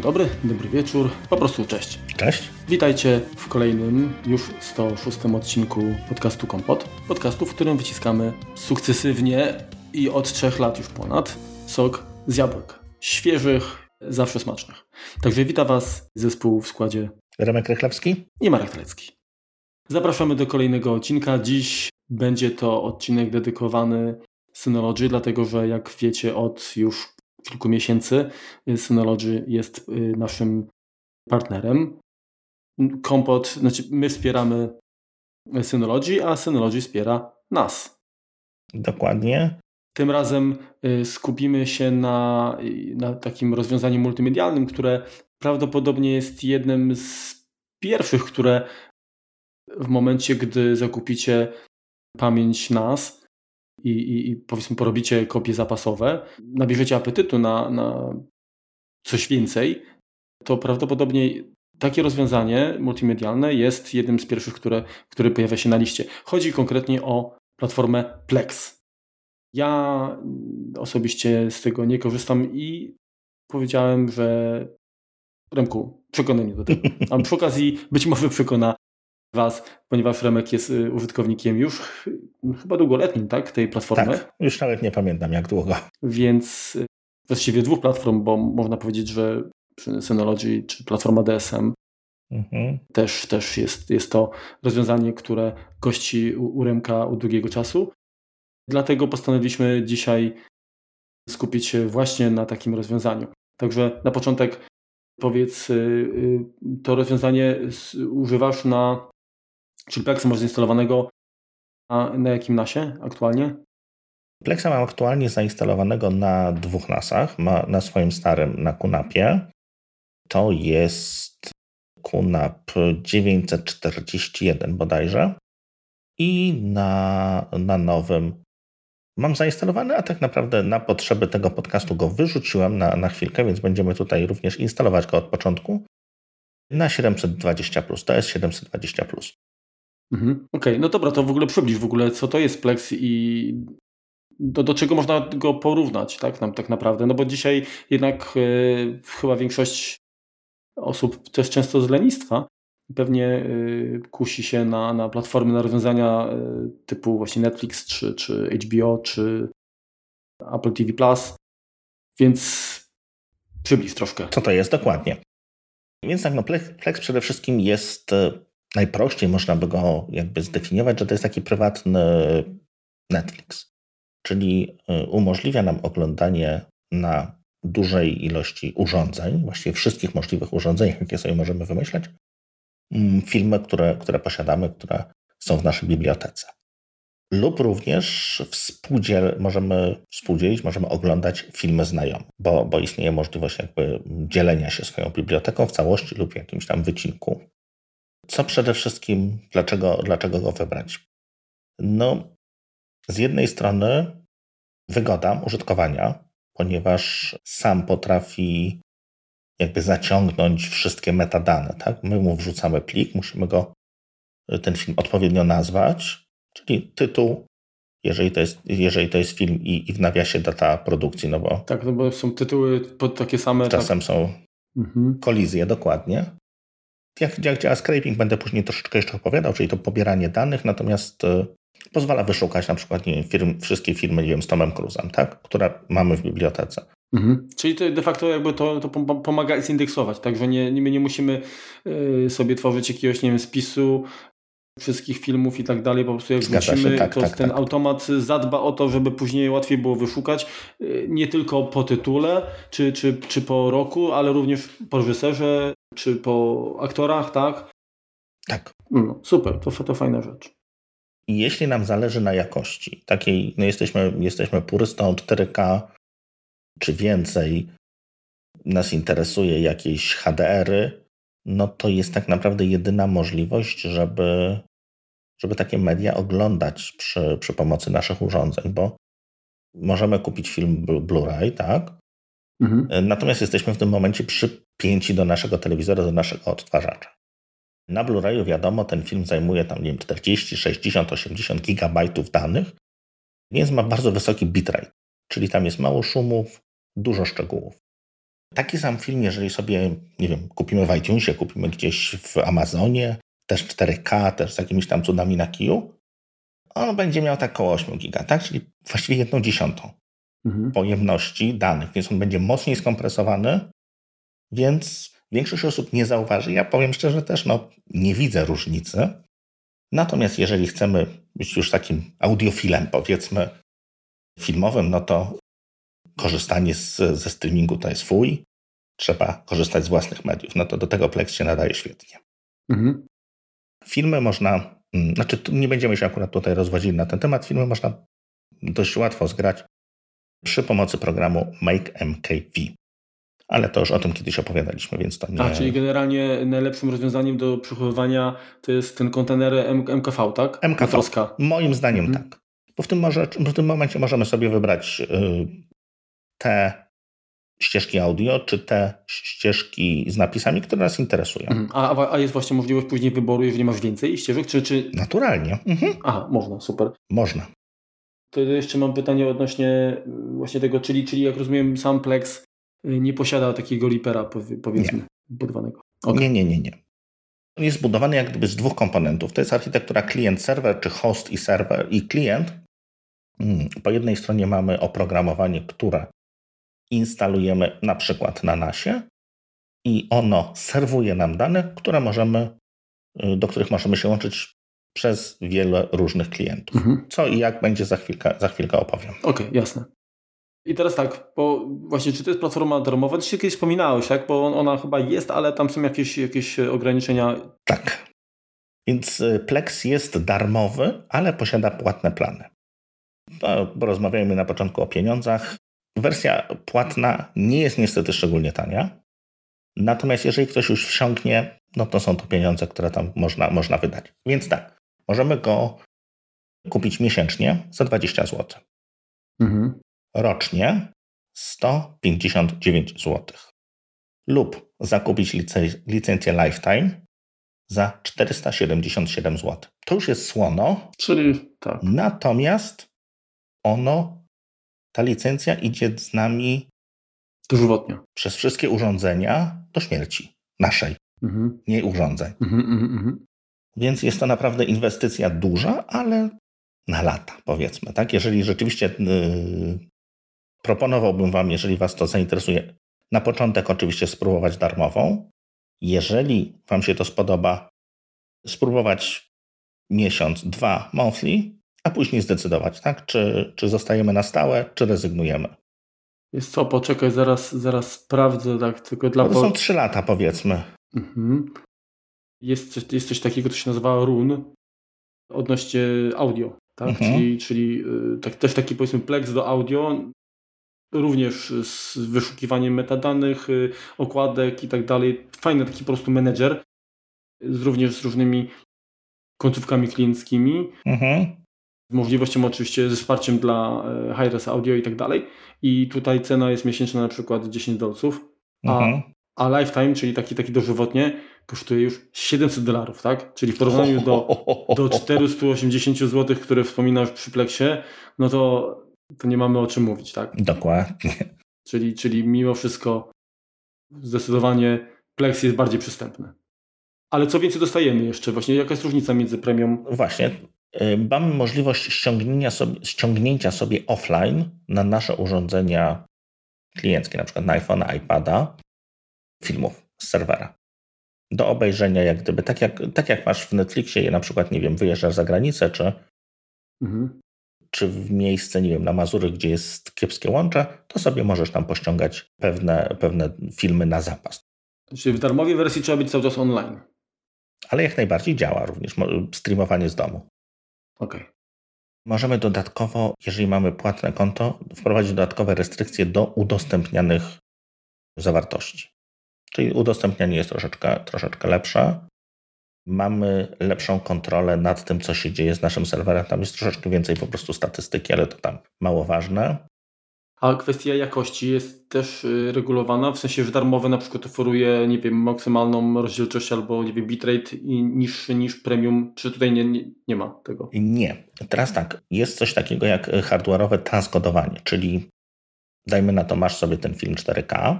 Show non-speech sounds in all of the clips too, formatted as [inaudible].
dzień dobry, dobry wieczór, po prostu cześć. Cześć. Witajcie w kolejnym, już 106 odcinku podcastu Kompot. Podcastu, w którym wyciskamy sukcesywnie i od trzech lat już ponad sok z jabłek. Świeżych, zawsze smacznych. Także wita Was zespół w składzie Remek Rychlewski i Marek Telecki. Zapraszamy do kolejnego odcinka. Dziś będzie to odcinek dedykowany Synology, dlatego że jak wiecie od już kilku miesięcy Synology jest y, naszym partnerem. Kompot, znaczy my wspieramy Synology, a Synology wspiera nas. Dokładnie. Tym razem y, skupimy się na, na takim rozwiązaniu multimedialnym, które prawdopodobnie jest jednym z pierwszych, które w momencie, gdy zakupicie pamięć NAS i, i, i powiedzmy porobicie kopie zapasowe, nabierzecie apetytu na, na coś więcej, to prawdopodobnie takie rozwiązanie multimedialne jest jednym z pierwszych, które, które pojawia się na liście. Chodzi konkretnie o platformę Plex. Ja osobiście z tego nie korzystam i powiedziałem, że Remku, przekonaj mnie do tego. [laughs] A przy okazji być może przekona Was, ponieważ Remek jest y, użytkownikiem już chyba długoletnim, tak, tej platformy. Tak, już nawet nie pamiętam jak długo. Więc y, właściwie dwóch platform, bo można powiedzieć, że Synology czy platforma DSM mhm. też, też jest, jest to rozwiązanie, które gości u, u Remka od długiego czasu. Dlatego postanowiliśmy dzisiaj skupić się właśnie na takim rozwiązaniu. Także na początek powiedz, y, to rozwiązanie używasz na Czyli Plexa masz zainstalowanego na, na jakim NASie aktualnie? Plexa mam aktualnie zainstalowanego na dwóch NASach. Ma na swoim starym, na Kunapie. To jest Kunap 941 bodajże. I na, na nowym mam zainstalowany, a tak naprawdę na potrzeby tego podcastu go wyrzuciłem na, na chwilkę, więc będziemy tutaj również instalować go od początku na 720. To jest 720. Mhm. Okej, okay. no dobra, to w ogóle przybliż w ogóle, co to jest Plex i do, do czego można go porównać, tak, nam, tak naprawdę. No bo dzisiaj jednak yy, chyba większość osób też często z lenistwa pewnie yy, kusi się na, na platformy, na rozwiązania yy, typu właśnie Netflix, czy, czy HBO, czy Apple TV+. Więc przybliż troszkę. Co to jest dokładnie? Więc tak, no Plex przede wszystkim jest najprościej można by go jakby zdefiniować, że to jest taki prywatny Netflix, czyli y, umożliwia nam oglądanie na dużej ilości urządzeń, właściwie wszystkich możliwych urządzeń, [laughs] jakie sobie możemy wymyśleć, mm, filmy, które, które posiadamy, które są w naszej bibliotece. Lub również współdziel, możemy współdzielić, możemy oglądać filmy znajome, bo, bo istnieje możliwość jakby dzielenia się swoją biblioteką w całości lub w jakimś tam wycinku co przede wszystkim, dlaczego, dlaczego go wybrać? No, z jednej strony wygoda użytkowania, ponieważ sam potrafi jakby zaciągnąć wszystkie metadane, tak? My mu wrzucamy plik, musimy go, ten film odpowiednio nazwać, czyli tytuł, jeżeli to jest, jeżeli to jest film i, i w nawiasie data produkcji, no bo... Tak, no bo są tytuły pod takie same... Czasem tak. są mhm. kolizje, dokładnie. Jak, jak działa scraping, będę później troszeczkę jeszcze opowiadał, czyli to pobieranie danych, natomiast y, pozwala wyszukać na przykład nie wiem, firm, wszystkie firmy, nie wiem, z Tomem Cruzem, tak? które mamy w bibliotece. Mhm. Czyli to de facto jakby to, to pomaga zindeksować, tak, że nie, nie, my nie musimy y, sobie tworzyć jakiegoś, nie wiem, spisu wszystkich filmów i tak dalej, po prostu jak wrzucimy, tak, to tak, ten tak. automat zadba o to, żeby później łatwiej było wyszukać y, nie tylko po tytule, czy, czy, czy po roku, ale również po reżyserze, czy po aktorach, tak? Tak. No, super, to, to fajna rzecz. I jeśli nam zależy na jakości, takiej, no jesteśmy, jesteśmy purystą 4K czy więcej, nas interesuje jakieś HDR-y, no to jest tak naprawdę jedyna możliwość, żeby, żeby takie media oglądać przy, przy pomocy naszych urządzeń, bo możemy kupić film Blu-ray, tak? Mhm. Natomiast jesteśmy w tym momencie przypięci do naszego telewizora, do naszego odtwarzacza. Na Blu-rayu wiadomo, ten film zajmuje tam, nie wiem, 40, 60, 80 gigabajtów danych, więc ma bardzo wysoki bitrate, czyli tam jest mało szumów, dużo szczegółów. Taki sam film, jeżeli sobie, nie wiem, kupimy w iTunesie, kupimy gdzieś w Amazonie, też 4K, też z jakimiś tam cudami na kiju, on będzie miał tak około 8 giga, tak? Czyli właściwie jedną dziesiątą mhm. pojemności danych, więc on będzie mocniej skompresowany, więc większość osób nie zauważy. Ja powiem szczerze też, no nie widzę różnicy. Natomiast jeżeli chcemy być już takim audiofilem, powiedzmy, filmowym, no to korzystanie z, ze streamingu to jest fuj. Trzeba korzystać z własnych mediów. No to do tego Plex się nadaje świetnie. Mhm. Filmy można, mm, znaczy nie będziemy się akurat tutaj rozwodzili na ten temat, filmy można dość łatwo zgrać przy pomocy programu MakeMKV. Ale to już o tym kiedyś opowiadaliśmy, więc to nie... A, czyli generalnie najlepszym rozwiązaniem do przechowywania to jest ten kontener MKV, tak? MKV. Moim zdaniem mhm. tak. Bo w tym, może, w tym momencie możemy sobie wybrać y, te ścieżki audio, czy te ścieżki z napisami, które nas interesują. Mhm. A, a jest właśnie możliwość później wyboru, jeżeli masz więcej ścieżek, czy... czy... Naturalnie. Mhm. Aha, można, super. Można. To jeszcze mam pytanie odnośnie y, właśnie tego, czyli, czyli jak rozumiem sam Plex y, nie posiada takiego lipera powiedzmy nie. budowanego. Okay. Nie, nie, nie, nie. On jest zbudowany jak gdyby z dwóch komponentów. To jest architektura klient-serwer, czy host i serwer i klient. Mm, po jednej stronie mamy oprogramowanie, które instalujemy na przykład na NASie i ono serwuje nam dane, które możemy, y, do których możemy się łączyć przez wiele różnych klientów. Mhm. Co i jak będzie za chwilkę, za chwilkę opowiem. Okej, okay, jasne. I teraz tak, bo właśnie czy to jest platforma darmowa? Ty się kiedyś wspominałeś, tak? Bo ona chyba jest, ale tam są jakieś, jakieś ograniczenia. Tak. Więc y, Plex jest darmowy, ale posiada płatne plany. Porozmawiajmy na początku o pieniądzach. Wersja płatna nie jest niestety szczególnie tania. Natomiast jeżeli ktoś już wsiąknie, no to są to pieniądze, które tam można, można wydać. Więc tak, możemy go kupić miesięcznie za 20 zł. Mhm. Rocznie 159 zł. Lub zakupić licencję Lifetime za 477 zł. To już jest słono. Czyli tak. Natomiast ono, ta licencja idzie z nami dożywotnio. Przez wszystkie urządzenia do śmierci naszej, mhm. nie urządzeń. Mhm, mhm, mhm, Więc jest to naprawdę inwestycja duża, ale na lata, powiedzmy. Tak? Jeżeli rzeczywiście yy, proponowałbym Wam, jeżeli Was to zainteresuje, na początek oczywiście spróbować darmową. Jeżeli Wam się to spodoba, spróbować miesiąc, dwa monthly, a później zdecydować, tak? czy, czy zostajemy na stałe, czy rezygnujemy. Jest co, poczekaj, zaraz, zaraz sprawdzę, tak, tylko dla... No to są trzy lata, powiedzmy. Mhm. Jest, coś, jest coś takiego, co się nazywa RUN, odnośnie audio, tak, mhm. czyli, czyli y, tak, też taki, powiedzmy, plex do audio, również z wyszukiwaniem metadanych, y, okładek i tak dalej. Fajny taki po prostu menedżer, również z różnymi końcówkami klienckimi. Mhm możliwością oczywiście, ze wsparciem dla e, Hi-Res Audio i tak dalej. I tutaj cena jest miesięczna na przykład 10 dolców, a, mhm. a Lifetime, czyli taki, taki dożywotnie, kosztuje już 700 dolarów, tak? Czyli w porównaniu do, do 480 zł, które wspominasz przy Plexie, no to, to nie mamy o czym mówić, tak? Dokładnie. Czyli, czyli mimo wszystko zdecydowanie Plex jest bardziej przystępny. Ale co więcej dostajemy jeszcze? Właśnie jaka jest różnica między premium? Właśnie, mamy możliwość ściągnięcia sobie, ściągnięcia sobie offline na nasze urządzenia klienckie, na przykład na iPhone, iPada, filmów z serwera. Do obejrzenia, jak gdyby, tak jak, tak jak masz w Netflixie, na przykład, nie wiem, wyjeżdżasz za granicę, czy, mhm. czy w miejsce, nie wiem, na Mazury, gdzie jest kiepskie łącze, to sobie możesz tam pościągać pewne, pewne filmy na zapas. Czyli w darmowej wersji trzeba być cały czas online. Ale jak najbardziej działa również streamowanie z domu. Możemy dodatkowo, jeżeli mamy płatne konto, wprowadzić dodatkowe restrykcje do udostępnianych zawartości. Czyli udostępnianie jest troszeczkę, troszeczkę lepsze. Mamy lepszą kontrolę nad tym, co się dzieje z naszym serwerem. Tam jest troszeczkę więcej po prostu statystyki, ale to tam mało ważne. A kwestia jakości jest też y, regulowana, w sensie, że darmowe na przykład oferuje, nie wiem, maksymalną rozdzielczość albo, nie wiem, bitrate niższy niż premium, czy tutaj nie, nie, nie ma tego? Nie. Teraz tak, jest coś takiego jak hardware'owe transkodowanie, czyli dajmy na to, masz sobie ten film 4K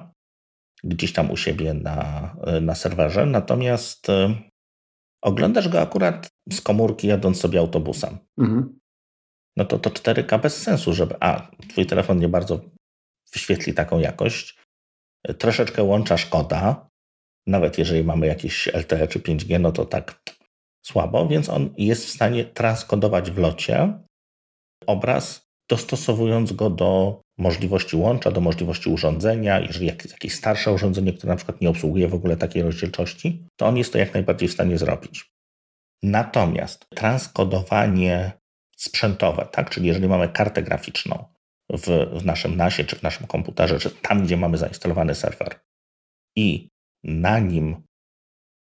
gdzieś tam u siebie na, na serwerze, natomiast oglądasz go akurat z komórki jadąc sobie autobusem. Mhm. No to to 4K bez sensu, żeby a, twój telefon nie bardzo wyświetli taką jakość. Troszeczkę łącza szkoda, nawet jeżeli mamy jakieś LTE czy 5G, no to tak słabo, więc on jest w stanie transkodować w locie obraz, dostosowując go do możliwości łącza, do możliwości urządzenia. Jeżeli jest jakieś starsze urządzenie, które na przykład nie obsługuje w ogóle takiej rozdzielczości, to on jest to jak najbardziej w stanie zrobić. Natomiast transkodowanie sprzętowe, tak? czyli jeżeli mamy kartę graficzną w, w naszym NASie czy w naszym komputerze, czy tam, gdzie mamy zainstalowany serwer i na nim,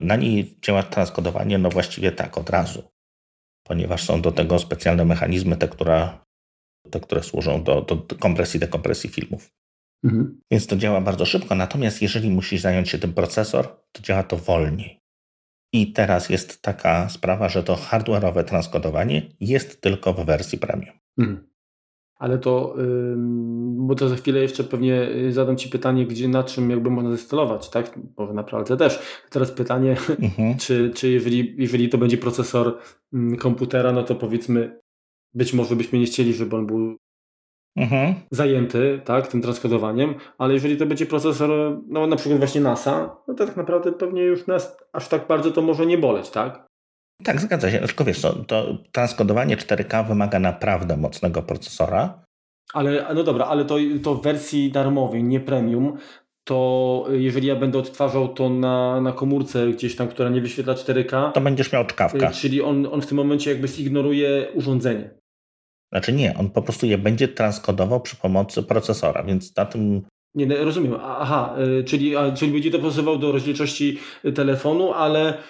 na niej działa transkodowanie, no właściwie tak, od razu, ponieważ są do tego specjalne mechanizmy, te, które, te, które służą do, do kompresji, dekompresji filmów. Mhm. Więc to działa bardzo szybko, natomiast jeżeli musisz zająć się tym procesor, to działa to wolniej. I teraz jest taka sprawa, że to hardware'owe transkodowanie jest tylko w wersji premium. Mhm ale to, bo to za chwilę jeszcze pewnie y, zadam Ci pytanie, gdzie, na czym jakby można zainstalować, tak? Może naprawdę też. Teraz pytanie, mhm. [laughs] czy, czy jeżeli, jeżeli to będzie procesor mm, komputera, no to powiedzmy, być może byśmy nie chcieli, żeby on był mhm. zajęty, tak, tym transkodowaniem, ale jeżeli to będzie procesor, no na przykład właśnie NASA, no to tak naprawdę pewnie już nas aż tak bardzo to może nie boleć, tak? Tak, zgadza się. Tylko wiesz, to, to transkodowanie 4K wymaga naprawdę mocnego procesora. Ale, no dobra, ale to, to w wersji darmowej, nie premium, to jeżeli ja będę odtwarzał to na, na komórce gdzieś tam, która nie wyświetla 4K, to będziesz miał czkawkę. Czyli on, on w tym momencie jakby zignoruje urządzenie. Znaczy nie, on po prostu je będzie transkodował przy pomocy procesora, więc na tym nie, no, rozumiem. Aha, y, czyli, czyli będzie dopasował do rozdzielczości telefonu, ale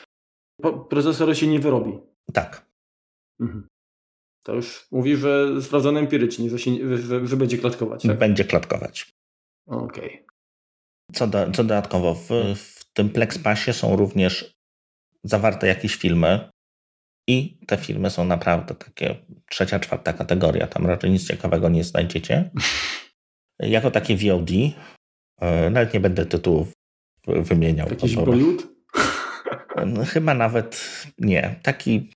procesor się nie wyrobi. Tak. Mhm. To już mówi, że sprawdzone empirycznie, że, się, że, że będzie klatkować. Tak? Będzie klatkować. Okej. Okay. Co, do, co dodatkowo, w, w tym PlexPassie są również zawarte jakieś filmy i te filmy są naprawdę takie trzecia, czwarta kategoria. Tam raczej nic ciekawego nie znajdziecie. [laughs] jako takie VOD, e, nawet nie będę tytułów wymieniał. Jakiś Bollywood? [laughs] No, chyba nawet nie. Taki.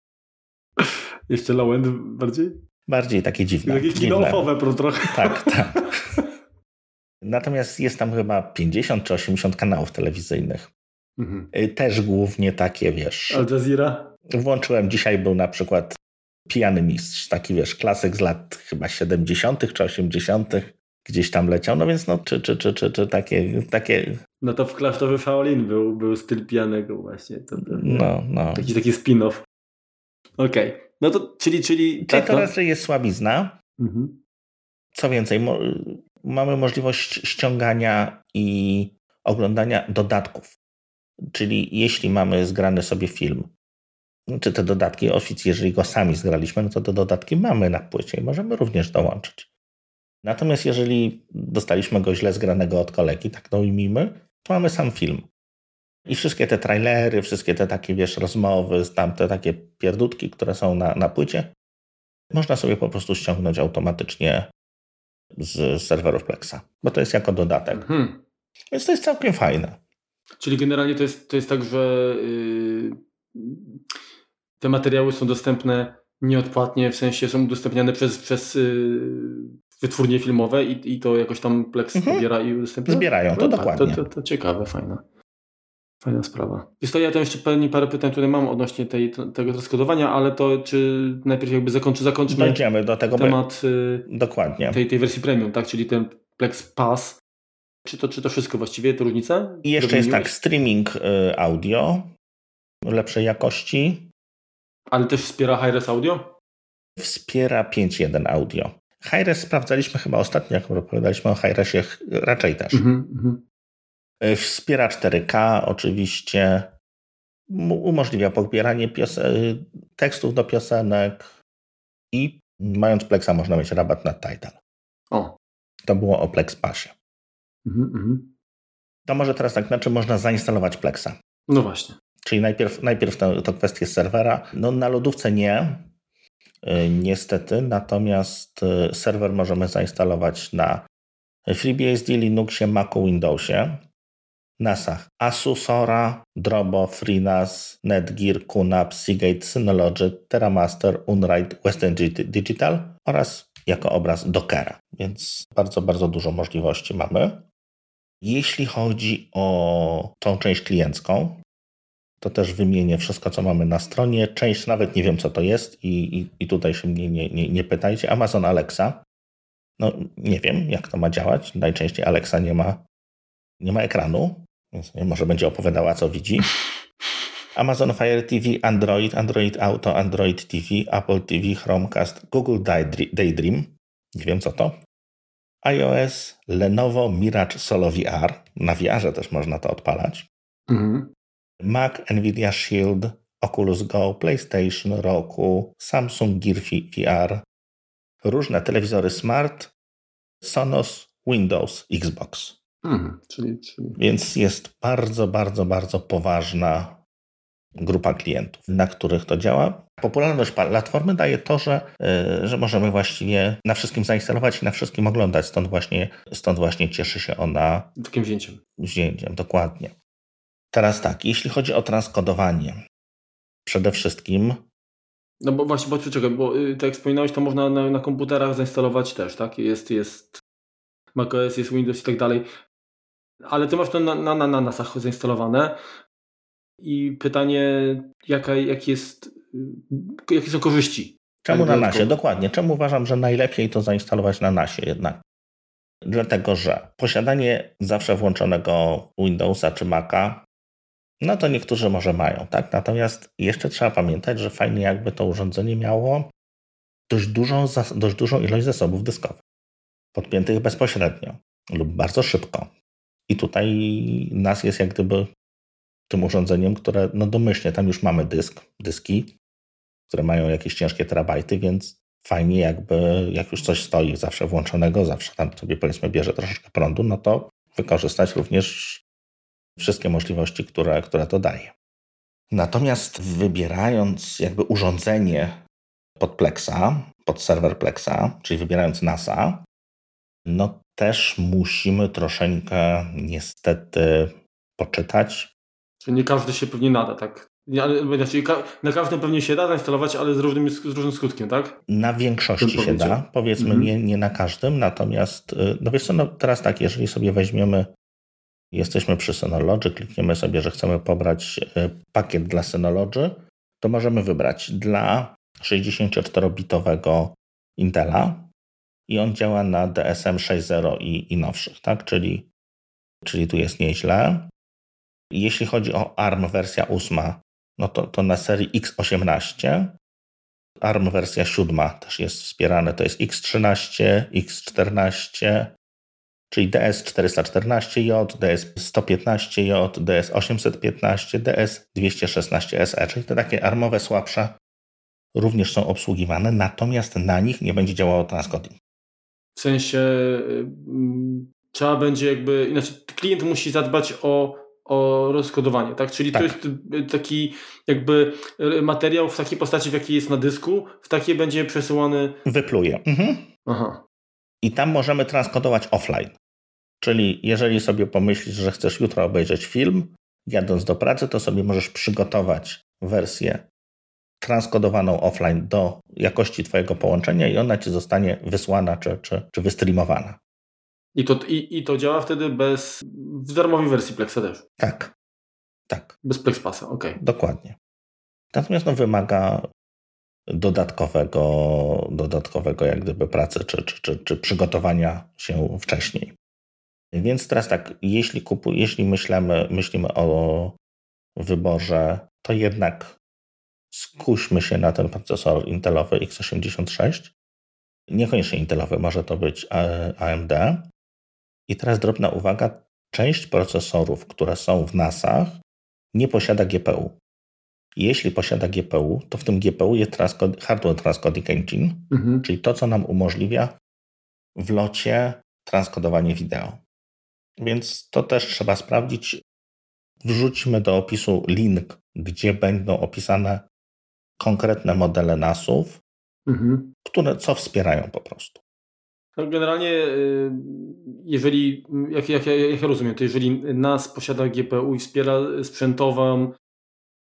Jeszcze low end bardziej? Bardziej takie dziwne. Takie kino trochę. Tak, tak. [laughs] Natomiast jest tam chyba 50 czy 80 kanałów telewizyjnych. Mhm. Y, też głównie takie, wiesz. Al Jazeera? Włączyłem dzisiaj, był na przykład Pijany Mistrz, taki wiesz, klasyk z lat chyba 70. czy 80 gdzieś tam leciał, no więc no, czy, czy, czy, czy, czy takie, takie... No to w klasztorze Shaolin był, był styl pijanego właśnie. To, to, no, no. Taki, taki spin-off. Okej. Okay. No to, czyli... Czyli tak, to no. raczej jest słabizna. Mhm. Co więcej, mo mamy możliwość ściągania i oglądania dodatków. Czyli jeśli mamy zgrany sobie film, czy te dodatki, ofic, jeżeli go sami zgraliśmy, no to te dodatki mamy na płycie i możemy również dołączyć. Natomiast jeżeli dostaliśmy go źle zgranego od kolegi, tak to ujmijmy, to mamy sam film. I wszystkie te trailery, wszystkie te takie, wiesz, rozmowy, tamte takie pierdutki, które są na, na płycie, można sobie po prostu ściągnąć automatycznie z serwerów Plexa, bo to jest jako dodatek. Hmm. Więc to jest całkiem fajne. Czyli generalnie to jest, to jest tak, że yy, te materiały są dostępne nieodpłatnie, w sensie są udostępniane przez, przez yy, wytwórnie filmowe i, i to jakoś tam Plex mhm. pobiera i udostępnia? Zbierają, to no, dokładnie. Tak, to, to, to, ciekawe, fajne. Fajna sprawa. Jest to ja tam jeszcze pewnie parę pytań, które mam odnośnie tej, tego transkodowania, ale to czy najpierw jakby zakończy, zakończymy Dojdziemy do tego temat y, dokładnie. Tej, tej wersji premium, tak? Czyli ten Plex Pass. Czy to, czy to wszystko właściwie, to różnica? I jeszcze jest tak, streaming y, audio lepszej jakości. Ale też wspiera Hi-Res Audio? Wspiera 5.1 audio. Hi-Res sprawdzaliśmy chyba ostatnio, jak opowiadaliśmy o Hi-Resie, raczej też. Mm-hmm. Wspiera 4K oczywiście, umożliwia pobieranie piosen- tekstów do piosenek i mając Plexa można mieć rabat na Tidal. O. To było o Plex Passie. Mm-hmm. To może teraz tak, na czym można zainstalować Plexa? No właśnie. Czyli najpierw, najpierw to, to kwestie serwera. No na lodówce nie, Y, niestety. Natomiast y, serwer możemy zainstalować na FreeBSD, Linuxie, Macu, Windowsie. NASach Asusora, Drobo, FreeNAS, Netgear, QNAP, Seagate, Synology, TerraMaster, Unride, Western Digital oraz jako obraz Dockera, więc bardzo, bardzo dużo możliwości mamy. Jeśli chodzi o tą część kliencką, to też wymienię wszystko, co mamy na stronie. Część nawet nie wiem, co to jest i, i, i tutaj się mnie nie, nie, nie pytajcie. Amazon Alexa. No nie wiem, jak to ma działać. Najczęściej Alexa nie ma, nie ma ekranu, więc może będzie opowiadała, co widzi. Amazon Fire TV, Android, Android Auto, Android TV, Apple TV, Chromecast, Google Daydream. Nie wiem, co to. iOS, Lenovo Mirage Solo VR. Na VR też można to odpalać. Mhm. Mac, Nvidia Shield, Oculus Go, PlayStation, Roku, Samsung Gear VR, różne telewizory smart, Sonos, Windows, Xbox. Mhm, czyli, czyli... Więc jest bardzo, bardzo, bardzo poważna grupa klientów, na których to działa. Popularność platformy daje to, że, yy, że możemy właściwie na wszystkim zainstalować i na wszystkim oglądać. Stąd właśnie, stąd właśnie cieszy się ona takim wzięciem. Wzięciem, dokładnie. Teraz tak, jeśli chodzi o transkodowanie, przede wszystkim. No bo właśnie, bo czekaj, bo y, tak jak wspominałeś, to można na, na komputerach zainstalować też, tak? Jest, jest macOS, jest Windows i tak dalej. Ale ty masz to na, na, na NASach zainstalowane. I pytanie, jaka, jak jest, y, jakie są korzyści? Czemu na NASie? Dokładnie. Czemu uważam, że najlepiej to zainstalować na NASie jednak? Dlatego, że posiadanie zawsze włączonego Windowsa czy Maca no to niektórzy może mają, tak? Natomiast jeszcze trzeba pamiętać, że fajnie jakby to urządzenie miało dość dużą, dość dużą ilość zasobów dyskowych, podpiętych bezpośrednio lub bardzo szybko. I tutaj NAS jest jak gdyby tym urządzeniem, które no domyślnie tam już mamy dysk, dyski, które mają jakieś ciężkie terabajty, więc fajnie jakby, jak już coś stoi zawsze włączonego, zawsze tam sobie powiedzmy bierze troszeczkę prądu, no to wykorzystać również wszystkie możliwości, które, które to daje. Natomiast wybierając jakby urządzenie pod Plexa, pod serwer Plexa, czyli wybierając NASA, no też musimy troszeczkę niestety poczytać. Nie każdy się pewnie nada, tak? Znaczy, na każdym pewnie się da zainstalować, ale z różnym, z różnym skutkiem, tak? Na większości się da, powiedzmy mhm. nie, nie na każdym, natomiast y, no wiesz co, no teraz tak, jeżeli sobie weźmiemy jesteśmy przy Synology, klikniemy sobie, że chcemy pobrać e, pakiet dla Synology, to możemy wybrać dla 64-bitowego Intela i on działa na DSM 6.0 i, i nowszych, tak? Czyli, czyli tu jest nieźle. Jeśli chodzi o ARM wersja 8, no to, to na serii X18. ARM wersja 7 też jest wspierane, to jest X13, X14, czyli DS414J, DS115J, DS815, DS216SE, czyli te takie armowe słabsze również są obsługiwane, natomiast na nich nie będzie działało transcoding. W sensie y, trzeba będzie jakby, znaczy klient musi zadbać o, o rozkodowanie, tak? Czyli tak. to jest y, taki jakby y, materiał w takiej postaci, w jakiej jest na dysku, w takiej będzie przesyłany... Wypluje. Mhm. Aha. I tam możemy transkodować offline. Czyli jeżeli sobie pomyślisz, że chcesz jutro obejrzeć film, jadąc do pracy, to sobie możesz przygotować wersję transkodowaną offline do jakości Twojego połączenia i ona Ci zostanie wysłana czy, czy, czy wystreamowana. I to, i, I to działa wtedy bez, w darmowej wersji Plexa też? Tak, tak. Bez PlexPassa, ok. Dokładnie. Natomiast no, wymaga dodatkowego, dodatkowego jak gdyby pracy czy, czy, czy, czy przygotowania się wcześniej. Więc teraz tak, jeśli, kupu, jeśli myślimy, myślimy o wyborze, to jednak skuśmy się na ten procesor Intelowy x86. Niekoniecznie Intelowy, może to być AMD. I teraz drobna uwaga, część procesorów, które są w NASach, nie posiada GPU. Jeśli posiada GPU, to w tym GPU jest transcode, Hardware Transcoding Engine, mhm. czyli to, co nam umożliwia w locie transkodowanie wideo. Więc to też trzeba sprawdzić. Wrzućmy do opisu link, gdzie będą opisane konkretne modele NASów, mhm. które co wspierają po prostu. No generalnie, y, jeżeli, jak, jak, jak ja rozumiem, to jeżeli NAS posiada GPU i wspiera sprzętową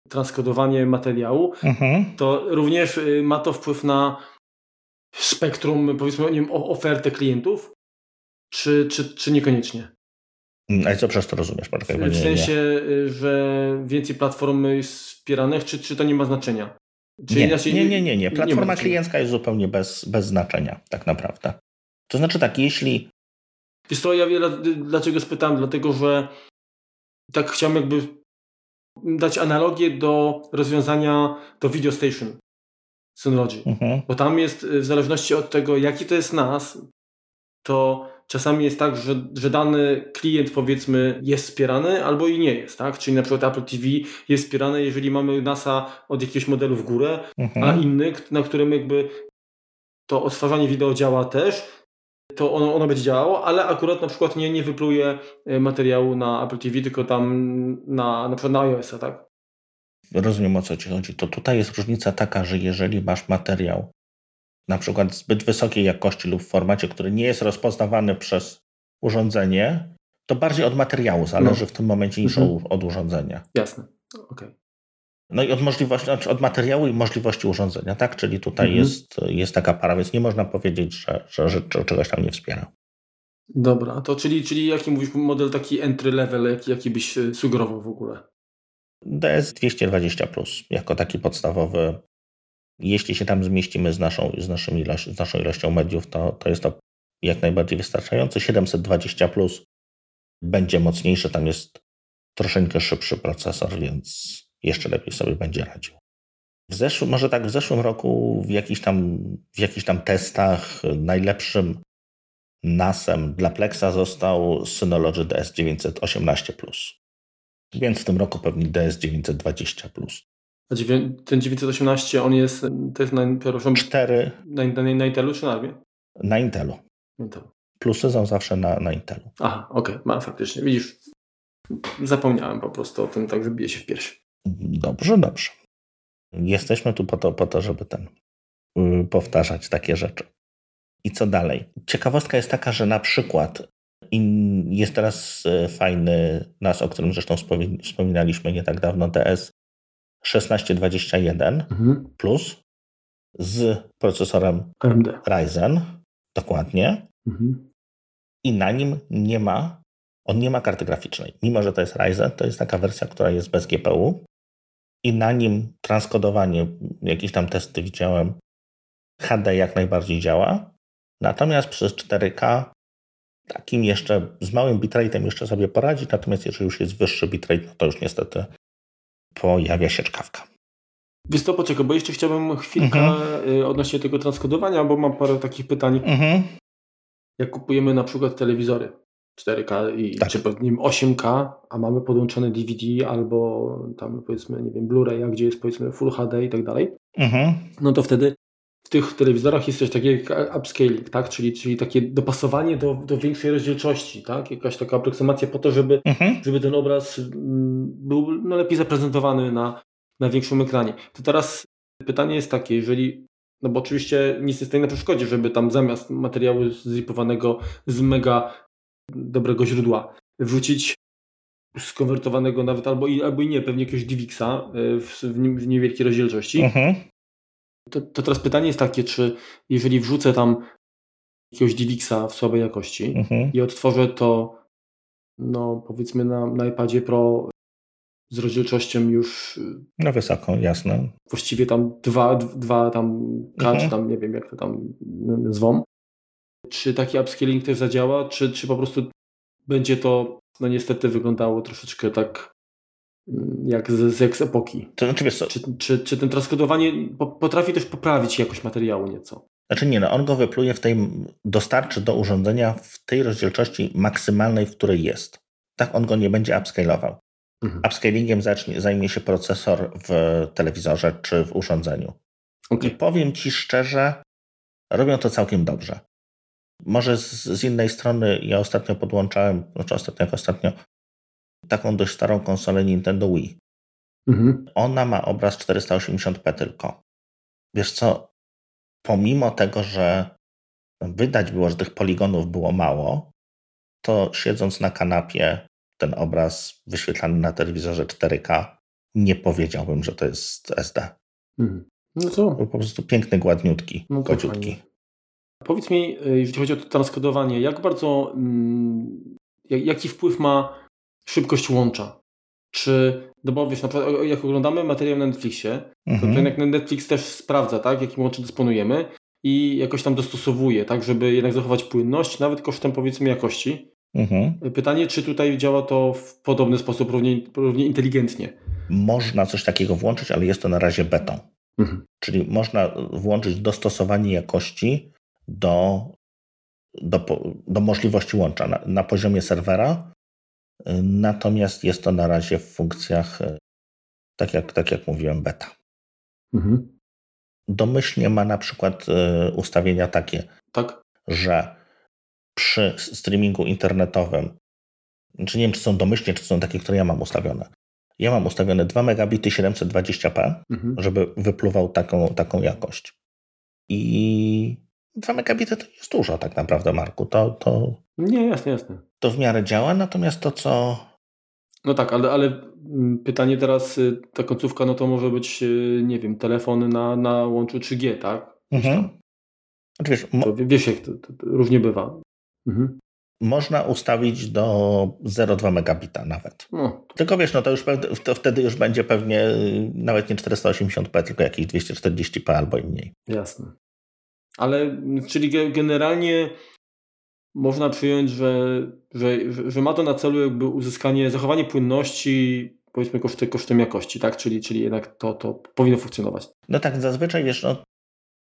transkodowanie materiału, mhm. to również y, ma to wpływ na spektrum, powiedzmy, nie wiem, ofertę klientów, czy, czy, czy niekoniecznie? Mm, a co przez to rozumiesz? W sensie, y, że więcej platform jest wspieranych, czy, czy to nie ma znaczenia? Nie, nie, nie, nie, nie. Platforma nie kliencka jest zupełnie bez, bez znaczenia, tak naprawdę. To znaczy tak, jeśli... Wiesz co, ja wiele, dlaczego spytałem? Dlatego, że tak chciałem jakby dać analogię do rozwiązania do Video Station Synology. Mhm. Bo tam jest, w zależności od tego, jaki to jest NAS, to czasami jest tak, że, że dany klient powiedzmy jest wspierany albo i nie jest, tak? Czyli na przykład Apple TV jest wspierany, jeżeli mamy NASA od jakiegoś modelu w górę, mhm. a inny, na którym jakby to odtwarzanie wideo działa też, to ono, ono będzie działało, ale akurat na przykład nie, nie wypluje e, materiału na Apple TV, tylko tam na, na przykład na iOS-a, tak? Rozumiem o co Ci chodzi. To tutaj jest różnica taka, że jeżeli masz materiał na przykład zbyt wysokiej jakości lub w formacie, który nie jest rozpoznawany przez urządzenie, to bardziej od materiału zależy no. w tym momencie niż mhm. od urządzenia. Jasne, okej. Okay. No i od możliwości, znaczy od materiału i możliwości urządzenia, tak? Czyli tutaj mhm. jest, jest taka para, więc nie można powiedzieć, że, że, że czegoś tam nie wspiera. Dobra, to czyli, czyli jaki mówisz model taki entry level, jaki, jaki byś e, sugerował w ogóle? DS 220 plus, jako taki podstawowy. Jeśli się tam zmieścimy z naszą, z naszą, ilość, z naszą ilością mediów, to, to jest to jak najbardziej wystarczające. 720 plus będzie mocniejszy, tam jest troszeczkę szybszy procesor, więc jeszcze lepiej sobie będzie radził. W zeszłym, może tak w zeszłym roku w jakichś tam, w jakichś tam testach najlepszym NASem dla Plexa został Synology DS918+. Więc w tym roku pewnie DS920+. Ten 918 on jest, to jest na, przepraszam, 4. Na, na, na Intelu czy na Armie? Na Intelu. Intel. Plusy są zawsze na, na Intelu. Aha, okej, okay. ma faktycznie. Widzisz, zapomniałem po prostu o tym, tak wybije się w pierś. Dobrze, dobrze. Jesteśmy tu po to, po to żeby ten y, powtarzać takie rzeczy. I co dalej? Ciekawostka jest taka, że na przykład jest teraz y, fajny NAS, o którym zresztą wspominaliśmy nie tak dawno, DS 1621 mhm. plus z procesorem AMD. Ryzen, dokładnie. Mhm. I na nim nie ma, on nie ma karty graficznej. Mimo, że to jest Ryzen, to jest taka wersja, która jest bez GPU i na nim transkodowanie, jakieś tam testy widziałem, HD jak najbardziej działa. Natomiast przez 4K takim jeszcze z małym bitrate'em jeszcze sobie poradzi, natomiast jeżeli już jest wyższy bitrate, no to już niestety pojawia się czkawka. Wiesz co, poczekaj, bo jeszcze chciałbym chwilkę mhm. Y, odnośnie tego transkodowania, bo mam parę takich pytań. Mhm. Jak kupujemy na przykład telewizory, 4K i tak. czy nie 8K, a mamy podłączone DVD albo tam powiedzmy, nie wiem, Blu-ray, gdzie jest powiedzmy Full HD i tak dalej, mhm. no to wtedy w tych telewizorach jest coś takiego jak upscaling, tak? czyli, czyli takie dopasowanie do, do większej rozdzielczości, tak? jakaś taka aproksymacje po to, żeby, mhm. żeby ten obraz mm, był no, lepiej zaprezentowany na, na większym ekranie. To teraz pytanie jest takie, jeżeli no bo oczywiście nic nie stoi na przeszkodzie, żeby tam zamiast materiału zripowanego z mega dobrego źródła. Wrzucić skonwertowanego nawet albo i, albo i nie, pewnie jakiegoś DivXa e, w, w niewielkiej rozdzielczości. Mhm. To, to, teraz pytanie jest takie, czy jeżeli wrzucę tam jakiegoś DivXa w słabej jakości mhm. i odtworzę to no powiedzmy na, na iPadzie Pro z rozdzielczością już no wysoką, jasne. Właściwie tam dwa, dwa tam K, mhm. czy tam nie wiem jak to tam zwą, czy taki upscaling też zadziała, czy, czy po prostu będzie to no niestety wyglądało troszeczkę tak jak z, z ex epoki. To znaczy, wiesz co? Czy, czy, czy ten transkodowanie potrafi też poprawić jakość materiału nieco? Znaczy nie, no on go wypluje w tej, dostarczy do urządzenia w tej rozdzielczości maksymalnej, w której jest. Tak on go nie będzie upscalował. Mhm. Upscalingiem zacznie, zajmie się procesor w telewizorze czy w urządzeniu. Okay. I powiem Ci szczerze, robią to całkiem dobrze. Może z, z, innej strony ja ostatnio podłączałem, znaczy ostatnio jak ostatnio, taką dość starą konsolę Nintendo Wii. Mhm. Ona ma obraz 480p tylko. Wiesz co, pomimo tego, że widać było, że tych poligonów było mało, to siedząc na kanapie, ten obraz wyświetlany na telewizorze 4K, nie powiedziałbym, że to jest SD. Mhm. No to... Był po prostu piękny, gładniutki, no kociutki. Powiedz mi, y, jeżeli chodzi o to transkodowanie, jak bardzo, mm, jaki wpływ ma szybkość łącza? Czy, no bo wiesz, na przykład jak oglądamy materiał na Netflixie, mhm. to jednak Netflix też sprawdza, tak, jakim łączem dysponujemy i jakoś tam dostosowuje, tak, żeby jednak zachować płynność, nawet kosztem powiedzmy jakości. Mhm. Pytanie, czy tutaj działa to w podobny sposób, równie, równie inteligentnie? Można coś takiego włączyć, ale jest to na razie betą. Mhm. Czyli można włączyć dostosowanie jakości do, do, do możliwości łącza na, na poziomie serwera, natomiast jest to na razie w funkcjach, tak jak, tak jak mówiłem, beta. Mhm. Domyślnie ma na przykład e, ustawienia takie, tak? że przy streamingu internetowym, czy nie wiem, czy są domyślnie, czy są takie, które ja mam ustawione. Ja mam ustawione 2 megabity 720p, mhm. żeby wypluwał taką, taką jakość. I 2 megabity to jest dużo tak naprawdę, Marku. To, to, nie, jasne, jasne. To w miarę działa, natomiast to, co... No tak, ale, ale mm, pytanie teraz, y, ta końcówka, no to może być, y, nie wiem, telefon na, na łączu 3G, tak? Mhm. Znaczy, wiesz, mo- to, wiesz, jak to, to, to różnie bywa. Mhm. Można ustawić do 0,2 megabita nawet. No. Tylko wiesz, no to już to wtedy już będzie pewnie y, nawet nie 480p, tylko jakieś 240p albo i mniej. Jasne. Ale czyli generalnie można przyjąć, że, że, że ma to na celu jakby uzyskanie, zachowanie płynności powiedzmy koszty, kosztem jakości, tak? Czyli, czyli jednak to, to powinno funkcjonować. No tak, zazwyczaj wiesz, no,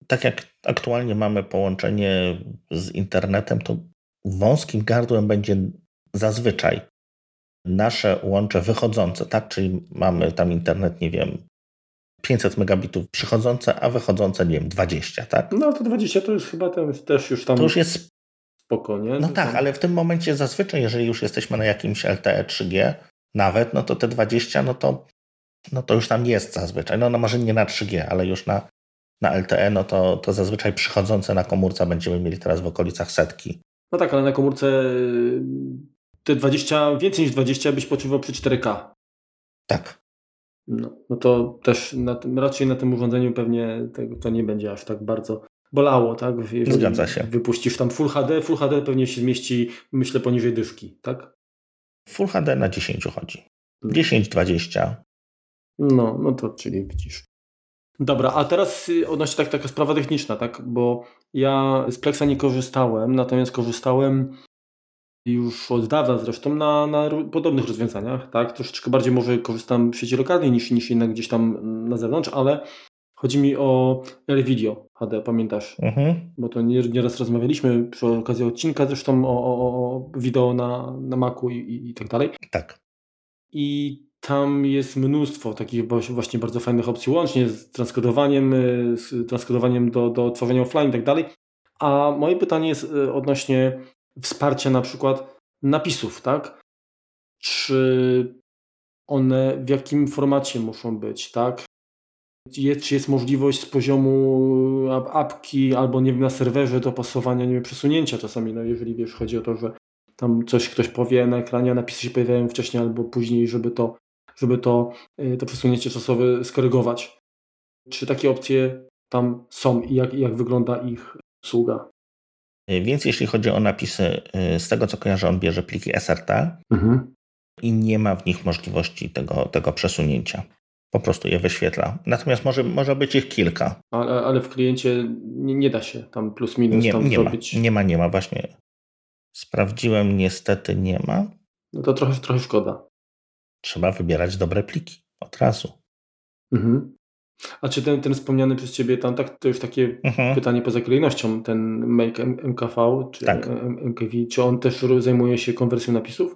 tak jak aktualnie mamy połączenie z internetem, to wąskim gardłem będzie zazwyczaj nasze łącze wychodzące, tak? Czyli mamy tam internet, nie wiem, 500 megabitów przychodzące, a wychodzące, nie wiem, 20, tak? No to 20 to już chyba tam, też już tam... To już jest spokojnie. No tak, ale w tym momencie zazwyczaj, jeżeli już jesteśmy na jakimś LTE 3G, nawet, no to te 20, no to, no to już tam jest zazwyczaj. No, no może nie na 3G, ale już na, na LTE, no to, to zazwyczaj przychodzące na komórce będziemy mieli teraz w okolicach setki. No tak, ale na komórce y, te 20, więcej niż 20 byś poczuwał przy 4K. Tak. No, no to też na tym, raczej na tym urządzeniu pewnie tego, to nie będzie aż tak bardzo bolało, tak? Zgadza się. Wypuścisz tam Full HD, Full HD pewnie się zmieści, myślę, poniżej dyszki, tak? Full HD na 10 chodzi. 10, 20. No, no to czyli widzisz. Dobra, a teraz y, odnośnie tak, taka sprawa techniczna, tak? Bo ja z Plexa nie korzystałem, natomiast korzystałem już od dawna zresztą na, na podobnych rozwiązaniach, tak? Troszeczkę bardziej może korzystam w sieci lokalnej niż, niż jednak gdzieś tam na zewnątrz, ale Chodzi mi o Video HD, pamiętasz? Mhm. Bo to nieraz rozmawialiśmy przy okazji odcinka zresztą o, o, o wideo na, na Macu i, i, i tak dalej. Tak. I tam jest mnóstwo takich właśnie bardzo fajnych opcji, łącznie z transkodowaniem, y, z transkodowaniem do, do tworzenia offline i tak dalej. A moje pytanie jest y, odnośnie wsparcia na przykład napisów, tak? Czy one w jakim formacie muszą być, tak? Jest, czy jest możliwość z poziomu apki albo nie wiem, na serwerze dopasowania, nie wiem, przesunięcia czasami, no jeżeli wiesz, chodzi o to, że tam coś ktoś powie na ekranie, a napisy się pojawiają wcześniej albo później, żeby to, żeby to, y, to przesunięcie czasowe skorygować. Czy takie opcje tam są i jak, jak wygląda ich usługa? Więc jeśli chodzi o napisy, z tego co kojarzę, on bierze pliki SRT mhm. i nie ma w nich możliwości tego, tego przesunięcia po prostu je wyświetla. Natomiast może, może być ich kilka. Ale, ale w kliencie nie, nie, da się tam plus minus nie, tam nie zrobić. Ma, nie ma, nie ma, właśnie. Sprawdziłem, niestety nie ma. No to trochę, trochę szkoda. Trzeba wybierać dobre pliki od razu. Mhm. A czy ten, ten wspomniany przez Ciebie tam, tak, to już takie mhm. pytanie poza kolejnością, ten Make MKV czy tak. MKV, czy on też zajmuje się konwersją napisów?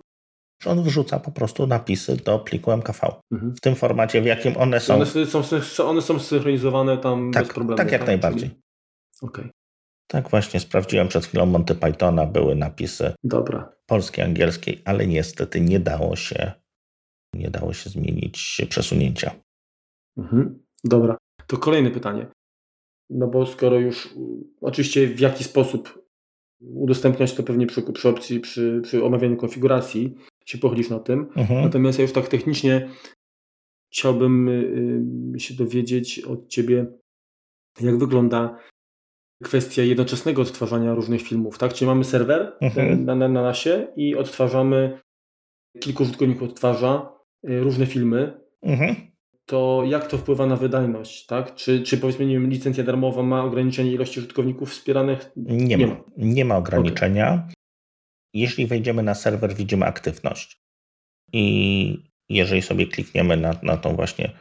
Że on wrzuca po prostu napisy do pliku MKV. Mhm. W tym formacie, w jakim one są. One są, one są synchronizowane tam tak, bez problemu. Tak, jak tak? najbardziej. Okej. Okay. Tak właśnie, sprawdziłem przed chwilą Monty Pythona, były napisy Dobra. polskiej, angielskiej, ale niestety nie dało się, nie dało się zmienić przesunięcia. Mhm. Dobra. To kolejne pytanie. No bo skoro już, oczywiście w jaki sposób udostępniać to pewnie przy, przy opcji, przy, przy omawianiu konfiguracji, się pochylisz na tym. Mhm. Natomiast ja już tak technicznie chciałbym y, się dowiedzieć od Ciebie, jak wygląda kwestia jednoczesnego odtwarzania różnych filmów, tak? Czyli mamy serwer mhm. na, na, na nasie i odtwarzamy, kilku użytkowników odtwarza y, różne filmy. Mhm. To jak to wpływa na wydajność, tak? Czy, czy powiedzmy, nie wiem, licencja darmowa ma ograniczenie ilości użytkowników wspieranych? Nie, nie ma. Nie ma ograniczenia. Okay. Jeśli wejdziemy na serwer, widzimy aktywność. I jeżeli sobie klikniemy na, na tą właśnie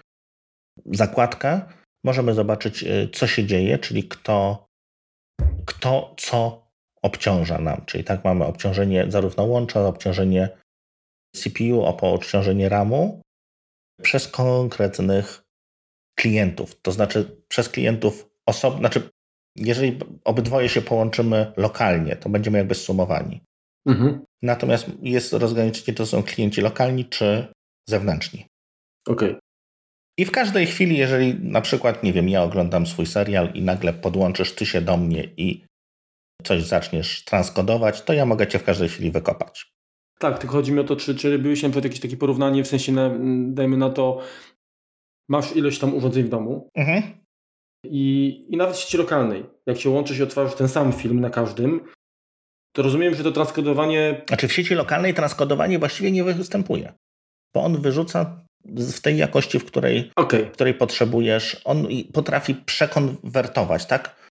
zakładkę, możemy zobaczyć, y, co się dzieje, czyli kto, kto co obciąża nam. Czyli tak mamy obciążenie zarówno łącza, obciążenie CPU, obciążenie RAMu przez konkretnych klientów. To znaczy przez klientów osobno, znaczy jeżeli obydwoje się połączymy lokalnie, to będziemy jakby zsumowani. Mhm. Natomiast jest rozgraniczenie, to są klienci lokalni czy zewnętrzni. Okej. Okay. I w każdej chwili, jeżeli na przykład, nie wiem, ja oglądam swój serial i nagle podłączysz ty się do mnie i coś zaczniesz transkodować, to ja mogę cię w każdej chwili wykopać. Tak, tylko chodzi mi o to, czy, czy robiłeś na przykład jakieś takie porównanie, w sensie, na, dajmy na to, masz ilość tam urządzeń w domu mhm. i, i nawet w sieci lokalnej, jak się łączysz i otwarzasz ten sam film na każdym, to rozumiem, że to transkodowanie... Znaczy w sieci lokalnej transkodowanie właściwie nie występuje bo on wyrzuca w tej jakości, w której, okay. w której potrzebujesz. On potrafi przekonwertować, tak?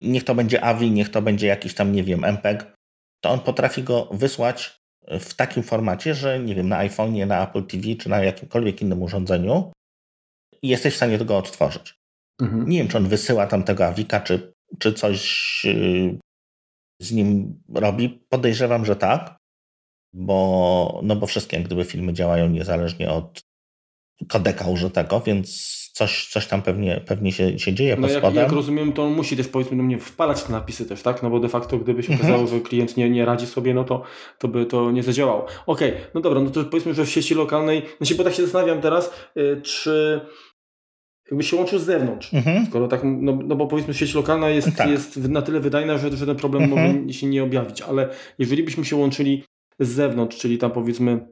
Niech to będzie AVI, niech to będzie jakiś tam, nie wiem, MPEG, to on potrafi go wysłać w takim formacie, że nie wiem, na iPhone'ie, na Apple TV czy na jakimkolwiek innym urządzeniu i jesteś w stanie tego odtworzyć. Mhm. Nie wiem, czy on wysyła tam tego Avika, czy, czy coś y, z nim robi. Podejrzewam, że tak bo, no bo wszystkie gdyby filmy działają niezależnie od kodeka użytego, więc coś, coś tam pewnie, pewnie się, się dzieje no pod spodem. Jak, jak rozumiem, to on musi też powiedzmy do mnie wpalać te napisy też, tak? No bo de facto gdyby się mhm. okazało, że klient nie, nie radzi sobie, no to, to by to nie zadziałało. Okej, okay, no dobra, no to powiedzmy, że w sieci lokalnej, no się, bo tak się zastanawiam teraz, yy, czy jakby się łączył z zewnątrz. Mhm. Skoro tak, no, no bo powiedzmy sieć lokalna jest, tak. jest na tyle wydajna, że, że ten problem mhm. może się nie objawić, ale jeżeli byśmy się łączyli z zewnątrz, czyli tam powiedzmy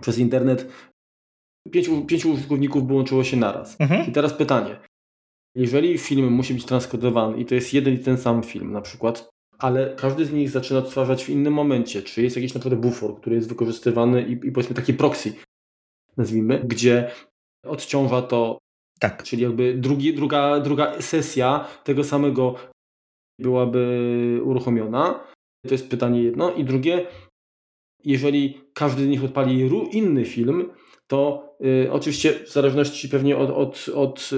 przez internet pięciu, pięciu użytkowników połączyło się naraz. Mhm. I teraz pytanie. Jeżeli film musi być transkodowany i to jest jeden i ten sam film na przykład, ale każdy z nich zaczyna odtwarzać w innym momencie, czy jest jakiś naprawdę bufor, który jest wykorzystywany i, i powiedzmy taki proxy, nazwijmy, gdzie odciąża to, tak. czyli jakby drugi, druga, druga sesja tego samego byłaby uruchomiona. To jest pytanie jedno. I drugie, jeżeli każdy z nich odpali inny film, to y, oczywiście w zależności pewnie od, od, od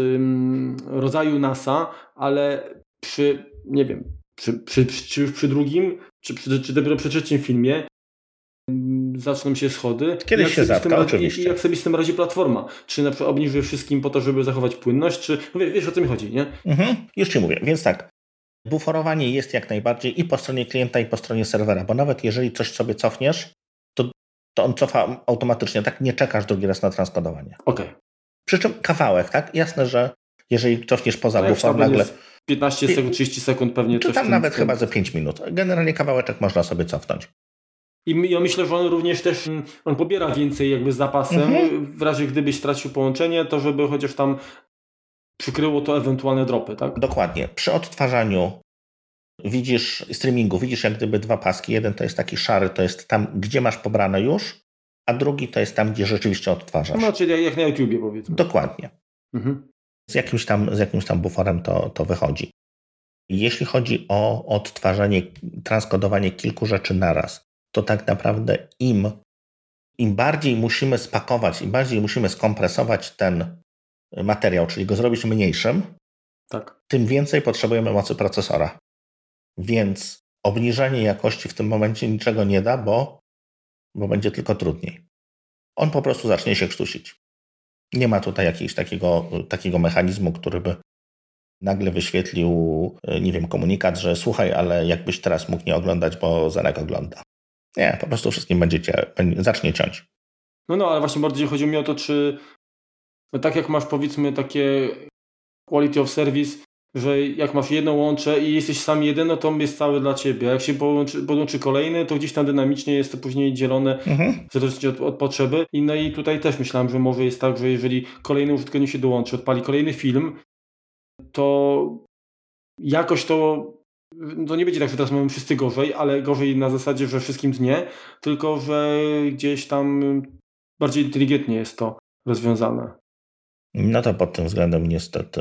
rodzaju NASA, ale przy, nie wiem, przy, przy, przy, przy drugim, czy, przy, czy dopiero przy trzecim filmie zaczną się schody. Kiedyś się zatka, oczywiście. I jak sobie z tym radzi platforma? Czy na przykład obniży wszystkim po to, żeby zachować płynność, czy no wiesz, wiesz o co mi chodzi, nie? Mhm, już Ci mówię, więc tak. Buforowanie jest jak najbardziej i po stronie klienta, i po stronie serwera, bo nawet jeżeli coś sobie cofniesz, to, to on cofa automatycznie, tak? Nie czekasz drugi raz na transkodowanie. Okej. Okay. Przy czym kawałek, tak? Jasne, że jeżeli cofniesz poza no bufor, nagle... 15 sekund, 30 sekund pewnie Czy tam nawet chyba ze 5 minut. Generalnie kawałeczek można sobie cofnąć. I ja myślę, że on również też mm, on pobiera więcej jakby z zapasem, mhm. w razie gdybyś stracił połączenie, to żeby chociaż tam przykryło to ewentualne dropy, tak? Dokładnie. Przy odtwarzaniu widzisz streamingu, widzisz jak gdyby dwa paski. Jeden to jest taki szary, to jest tam, gdzie masz pobrane już, a drugi to jest tam, gdzie rzeczywiście odtwarzasz. No, czyli jak na YouTubie powiedzmy. Dokładnie. Mhm. Z, jakimś tam, z jakimś tam buforem to, to wychodzi. Jeśli chodzi o odtwarzanie, transkodowanie kilku rzeczy naraz, to tak naprawdę im, im bardziej musimy spakować, im bardziej musimy skompresować ten materiał, czyli go zrobić mniejszym, tak. tym więcej potrzebujemy mocy procesora. Więc obniżenie jakości w tym momencie niczego nie da, bo, bo będzie tylko trudniej. On po prostu zacznie się krztusić. Nie ma tutaj jakiegoś takiego, takiego mechanizmu, który by nagle wyświetlił, nie wiem, komunikat, że słuchaj, ale jakbyś teraz mógł nie oglądać, bo Zenek ogląda. Nie, po prostu wszystkim będziecie, zacznie ciąć. No, no, ale właśnie bardziej chodzi mi o to, czy no tak jak masz powiedzmy takie quality of service, że jak masz jedno łącze i jesteś sam jeden, no to jest cały dla ciebie. Jak się połączy, podłączy kolejny, to gdzieś tam dynamicznie jest to później dzielone mhm. w zależności od, od, potrzeby. I, no i tutaj też myślałem, że może jest tak, że jeżeli kolejny użytkownik się dołączy, odpali kolejny film, to jakoś to to nie będzie tak, że teraz mamy wszyscy gorzej, ale gorzej na zasadzie, że wszystkim dnie, tylko że gdzieś tam bardziej inteligentnie jest to rozwiązane. No to pod tym względem niestety,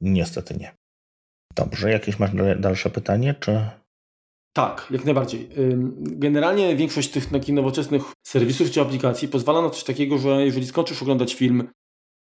niestety nie. Dobrze, jakieś masz dalsze pytanie, czy... Tak, jak najbardziej. Generalnie większość tych takich nowoczesnych serwisów czy aplikacji pozwala na coś takiego, że jeżeli skończysz oglądać film,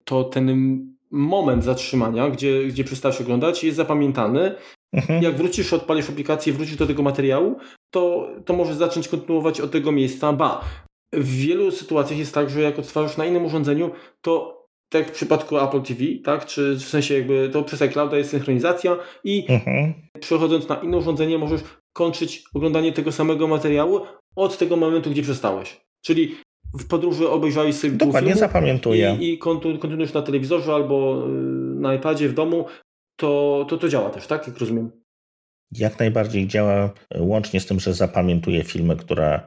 to ten moment zatrzymania, gdzie, gdzie przestałeś oglądać, jest zapamiętany. Mhm. Jak wrócisz, odpalisz aplikację, wrócisz do tego materiału, to, to możesz zacząć kontynuować od tego miejsca. Ba, w wielu sytuacjach jest tak, że jak odtwarzasz na innym urządzeniu, to tak jak w przypadku Apple TV, tak, czy w sensie jakby to przez iClouda jest synchronizacja i mhm. przechodząc na inne urządzenie możesz kończyć oglądanie tego samego materiału od tego momentu, gdzie przestałeś. Czyli w podróży obejrzałeś sobie Dokładnie zapamiętuję. I, i kontynuujesz na telewizorze albo y, na iPadzie w domu, to, to to działa też, tak? Jak rozumiem. Jak najbardziej działa, łącznie z tym, że zapamiętuję filmy, które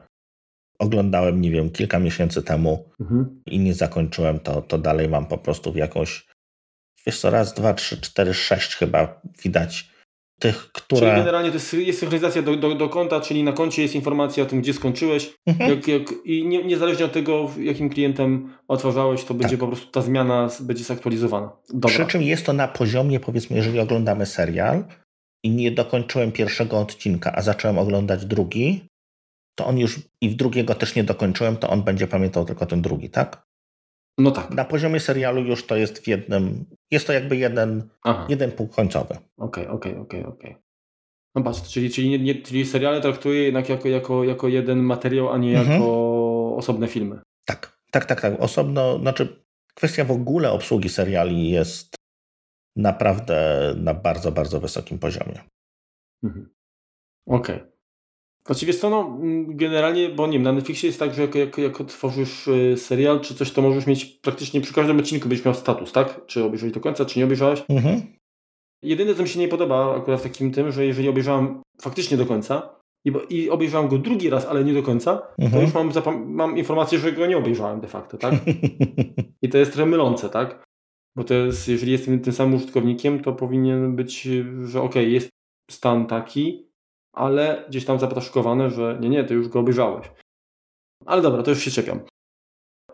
oglądałem, nie wiem, kilka miesięcy temu mhm. i nie zakończyłem, to, to dalej mam po prostu w jakąś, wiesz co, raz, dwa, trzy, cztery, sześć chyba widać tych, które... Czyli generalnie to jest, jest synchronizacja do, do, do, konta, czyli na koncie jest informacja o tym, gdzie skończyłeś mhm. jak, jak, i nie, niezależnie od tego, jakim klientem otwarzałeś, to będzie tak. po prostu ta zmiana będzie zaktualizowana. Dobra. Przy czym jest to na poziomie, powiedzmy, jeżeli oglądamy serial i nie dokończyłem pierwszego odcinka, a zacząłem oglądać drugi, to on już i w drugiego też nie dokończyłem, to on będzie pamiętał tylko ten drugi, tak? No tak. Na poziomie serialu już to jest w jednym, jest to jakby jeden, jeden punkt końcowy. Okej, okej, okej, okej. No patrz, czyli, czyli, nie, nie, czyli seriale traktuje jednak jako, jako, jako jeden materiał, a nie mhm. jako osobne filmy. Tak, tak, tak, tak. Osobno, znaczy kwestia w ogóle obsługi seriali jest naprawdę na bardzo, bardzo wysokim poziomie. Mhm. Okej. Okay. Właściwie co, no, mm, generalnie, bo nie wiem, na Netflixie jest tak, że jak, jak, jak otworzysz y, serial czy coś, to możesz mieć praktycznie przy każdym odcinku będziesz miał status, tak? Czy obejrzałeś do końca, czy nie obejrzałeś. Mhm. Jedyne, co mi się nie podoba akurat w takim tym, że jeżeli obejrzałem faktycznie do końca i, i obejrzałem go drugi raz, ale nie do końca, mhm. to już mam, mam informację, że go nie obejrzałem de facto, tak? [laughs] I to jest trochę mylące, tak? Bo to jest, jeżeli jestem tym samym użytkownikiem, to powinien być, że ok, jest stan taki, ale gdzieś tam zapraszkowane, że nie, nie, ty już go obejrzałeś. Ale dobra, to już się czepiam.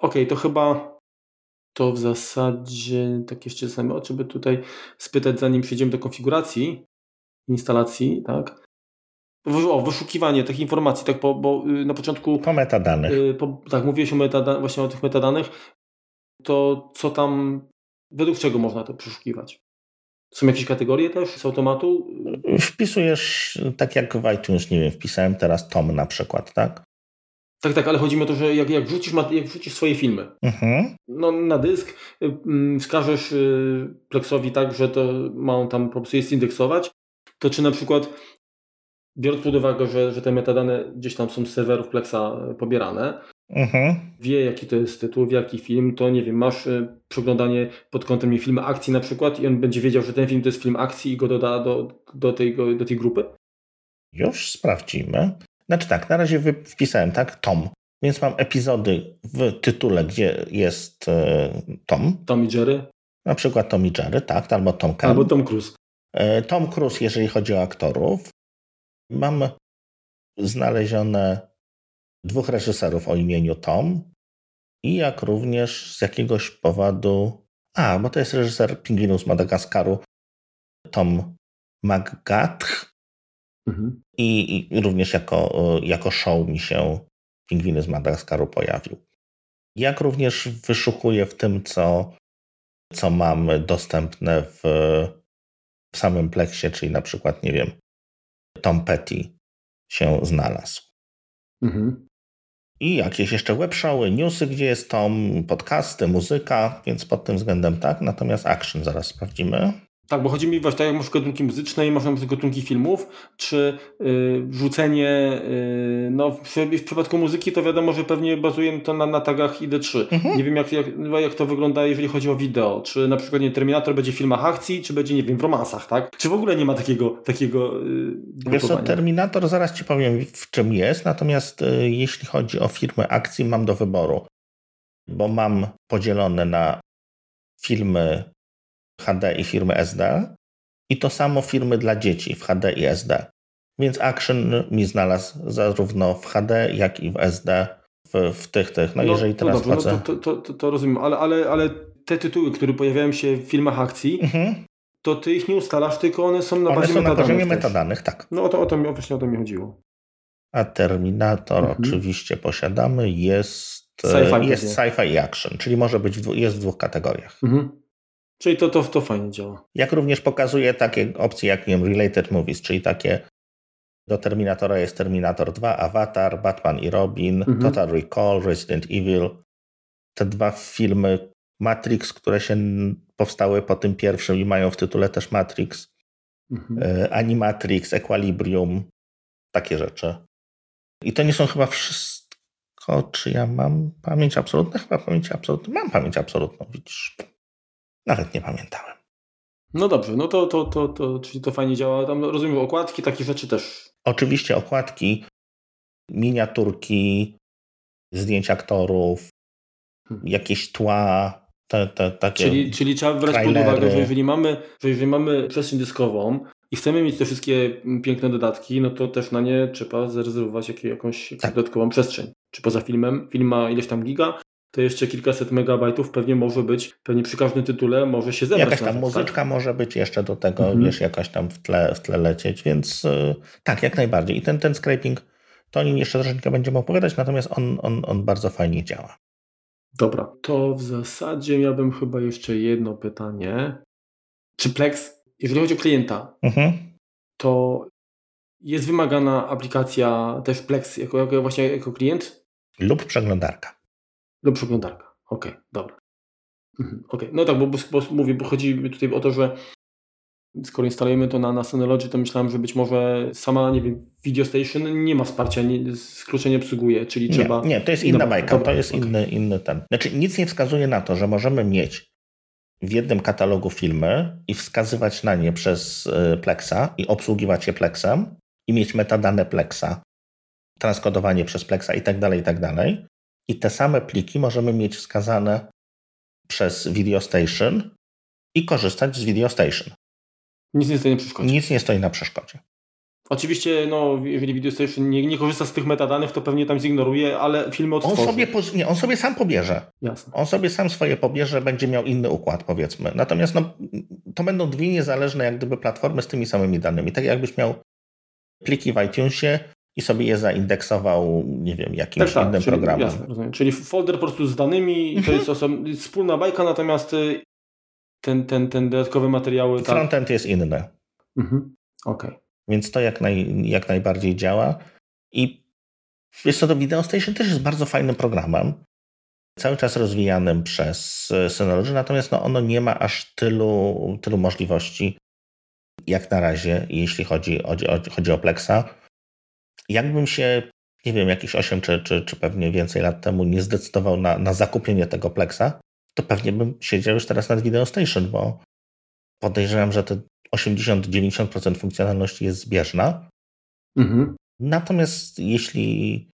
Ok, to chyba to w zasadzie tak jeszcze same oczy by tutaj spytać, zanim przejdziemy do konfiguracji instalacji, tak? O, wyszukiwanie tych informacji, tak, bo, bo y, na początku... Po metadanych. Y, po, tak, mówiłeś o metada, właśnie o tych metadanych. To co tam, według czego można to przeszukiwać? Są jakieś kategorie też z automatu? Wpisujesz, tak jak w iTunes, nie wiem, wpisałem teraz Tom na przykład, tak? Tak, tak, ale chodzi mi o to, że jak, jak, wrzucisz, jak wrzucisz swoje filmy mhm. no, na dysk, y, mm, wskażesz y, Plexowi tak, że to ma on tam po prostu jest indeksować, to czy na przykład biorąc pod uwagę, że, że te metadane gdzieś tam są z serwerów Plexa y, pobierane, mhm. wie jaki to jest tytuł, jaki film, to nie wiem, masz y, przeglądanie pod kątem filmu akcji na przykład i on będzie wiedział, że ten film to jest film akcji i go doda do, do, tej, do tej grupy? Już sprawdzimy. Znaczy tak, na razie wpisałem, tak, Tom. Więc mam epizody w tytule, gdzie jest y, Tom. Tom i Jerry. Na przykład Tom i Jerry, tak, albo Tom Cruise. Albo Tom Cruise. Y, Tom Cruise, jeżeli chodzi o aktorów. Mam znalezione dwóch reżyserów o imieniu Tom i jak również z jakiegoś powodu, a, bo to jest reżyser Pingwinów z Madagaskaru, Tom McGath mhm. I, I, również jako, jako show mi się Pingwiny z Madagaskaru pojawił. Jak również wyszukuję w tym, co, co mamy dostępne w, w samym pleksie, czyli na przykład, nie wiem, Tom Petty się znalazł. Mhm i jakieś jeszcze webshowy, newsy, gdzie jest Tom, podcasty, muzyka, więc pod tym względem tak. Natomiast action zaraz sprawdzimy. Tak, bo chodzi mi właśnie tak jak masz gatunki muzyczne i masz na gatunki filmów, czy y, rzucenie, y, no w, w, przypadku muzyki to wiadomo, że pewnie bazuje to na, na tagach ID3. Mhm. Nie wiem jak, jak, jak to wygląda, jeżeli chodzi o wideo. Czy na przykład nie, Terminator będzie w filmach akcji, czy będzie, nie wiem, w romansach, tak? Czy w ogóle nie ma takiego takiego y, Wiesz co, Terminator zaraz Ci powiem w czym jest, natomiast y, jeśli chodzi o firmy akcji mam do wyboru, bo mam podzielone na filmy HD i firmy SD. I to samo firmy dla dzieci w HD i SD. Więc Action mi znalazł zarówno w HD, jak i w SD w, w tych, tych. No, no jeżeli teraz no dobrze, no to, to, to, to, rozumiem, ale, ale, ale te tytuły, które pojawiają się w filmach akcji, mhm. to ty ich nie ustalasz, tylko one są na one bazie są metadanych. na poziomie metadanych, tak. No o to, o to, właśnie o to mi chodziło. A Terminator mhm. oczywiście posiadamy, jest sci-fi, jest sci-fi i action, czyli może być w, jest w dwóch kategoriach. Mhm. Czyli to, to, to fajnie działa. Jak również pokazuje takie opcje jak wiem, Related Movies, czyli takie do Terminatora jest Terminator 2, Avatar, Batman i Robin, mhm. Total Recall, Resident Evil. Te dwa filmy Matrix, które się powstały po tym pierwszym i mają w tytule też Matrix. Mhm. E, Animatrix, Equilibrium, takie rzeczy. I to nie są chyba wszystko, czy ja mam pamięć absolutną? Chyba pamięć absolutną. Mam pamięć absolutną, widzisz. Nawet nie pamiętałem. No dobrze, no to, to, to, to czyli to fajnie działa. Tam rozumiem okładki, takie rzeczy też. Oczywiście okładki, miniaturki, zdjęć aktorów, hmm. jakieś tła, te, te, takie czyli, czyli trzeba brać pod uwagę, że jeżeli mamy, że jeżeli mamy przestrzeń dyskową i chcemy mieć te wszystkie piękne dodatki, no to też na nie trzeba zarezerwować jakąś, jakąś tak. dodatkową przestrzeń. Czy poza filmem, film ma ileś tam giga, to jeszcze kilkaset megabajtów pewnie może być, pewnie przy każdym tytule może się zebrać. Jakaś tam nawet, muzyczka tak? może być jeszcze do tego, mhm. wiesz, jakaś tam w tle, w tle lecieć, więc yy, tak, jak najbardziej. I ten, ten scraping, to o nim jeszcze troszeczkę będziemy opowiadać, natomiast on, on, on bardzo fajnie działa. Dobra, to w zasadzie miałbym chyba jeszcze jedno pytanie. Czy Plex, jeżeli chodzi o klienta, mhm. to jest wymagana aplikacja też Plex jako, jako właśnie jako klient? Lub przeglądarka. Do przeglądarka. Okej, okay, dobra. Mhm, okay. No tak, bo, bo, bo mówię, bo chodzi mi tutaj o to, że skoro instalujemy to na, na Synology, to myślałem, że być może sama, nie wiem, Video Station nie ma wsparcia, nie, skrócie nie obsługuje, czyli nie, trzeba... Nie, to jest inna bajka, to jest okay. inny, inny ten. Znaczy nic nie wskazuje na to, że możemy mieć w jednym katalogu filmy i wskazywać na nie przez y, Plexa i obsługiwać je Plexem i mieć metadane Plexa, transkodowanie przez Plexa i tak dalej, i tak dalej. I te same pliki możemy mieć wskazane przez Video Station i korzystać z Video Station. Nic nie stoi na przeszkodzie. Nic nie stoi na przeszkodzie. Oczywiście, no, jeżeli Video Station nie, nie korzysta z tych metadanych, to pewnie tam zignoruje, ale filmy odtworzy. On sobie, nie, on sobie sam pobierze. Jasne. On sobie sam swoje pobierze, będzie miał inny układ, powiedzmy. Natomiast no, to będą dwie niezależne jak gdyby platformy z tymi samymi danymi. Tak jakbyś miał pliki w iTunesie, i sobie je zaindeksował, nie wiem, jakimś tak, tak, innym czyli, programem. Jasne, rozumiem. Czyli folder po prostu z danymi, mhm. to jest osobna, wspólna bajka, natomiast y, ten, ten, ten dodatkowe materiały... Tak. Frontend jest inny. Mhm. Okay. Więc to jak, naj, jak najbardziej działa. I wiesz co, to Video Station też jest bardzo fajnym programem, cały czas rozwijanym przez y, Synology, natomiast no, ono nie ma aż tylu, tylu możliwości jak na razie, jeśli chodzi, chodzi, chodzi o Plexa jakbym się, nie wiem, jakieś 8 czy, czy, czy pewnie więcej lat temu nie zdecydował na, na zakupienie tego Plexa, to pewnie bym siedział już teraz nad Video Station, bo podejrzewam, że te 80-90% funkcjonalności jest zbieżna. Mhm. Natomiast jeśli